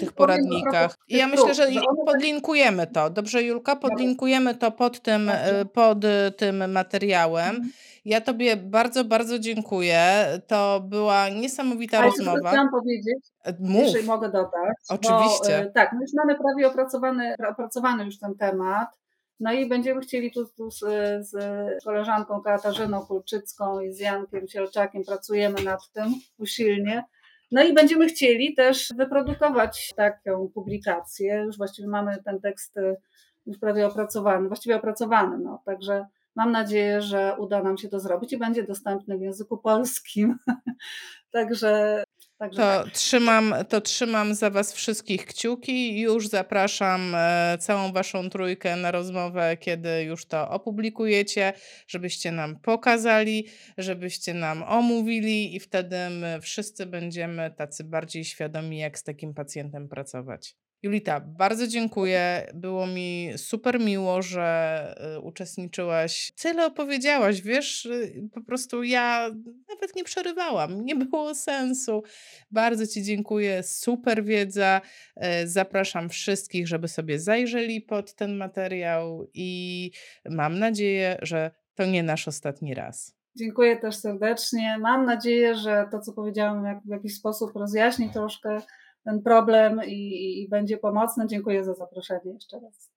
tych poradnikach. I ja myślę, że tak podlinkujemy to. Dobrze, Julka? Podlinkujemy to pod tym, e, pod tym materiałem. Mhm. Ja Tobie bardzo, bardzo dziękuję. To była niesamowita A rozmowa. Chciałam powiedzieć, e, Mów. jeżeli mogę dodać. Oczywiście. Bo, tak, my już mamy prawie opracowany, opracowany już ten temat. No i będziemy chcieli tu, tu z, z, koleżanką Katarzyną Kulczycką i z Jankiem Sielczakiem pracujemy nad tym usilnie no i będziemy chcieli też wyprodukować taką publikację. Już właściwie mamy ten tekst y, już prawie opracowany, właściwie opracowany. No, także mam nadzieję, że uda nam się to zrobić i będzie dostępny w języku polskim. także Także to, tak. trzymam, to trzymam za Was wszystkich kciuki już zapraszam e, całą Waszą trójkę na rozmowę, kiedy już to opublikujecie, żebyście nam pokazali, żebyście nam omówili i wtedy my wszyscy będziemy tacy bardziej świadomi, jak z takim pacjentem pracować. Julita, bardzo dziękuję. Było mi super miło, że y, uczestniczyłaś. Tyle opowiedziałaś, wiesz, y, po prostu ja nawet nie przerywałam, nie było sensu. Bardzo Ci dziękuję, super wiedza. E, zapraszam wszystkich, żeby sobie zajrzeli pod ten materiał i mam nadzieję, że to nie nasz ostatni raz. Dziękuję też serdecznie. Mam nadzieję, że to, co powiedziałam, w jakiś sposób rozjaśni troszkę ten problem i, i będzie pomocne. Dziękuję za zaproszenie jeszcze raz.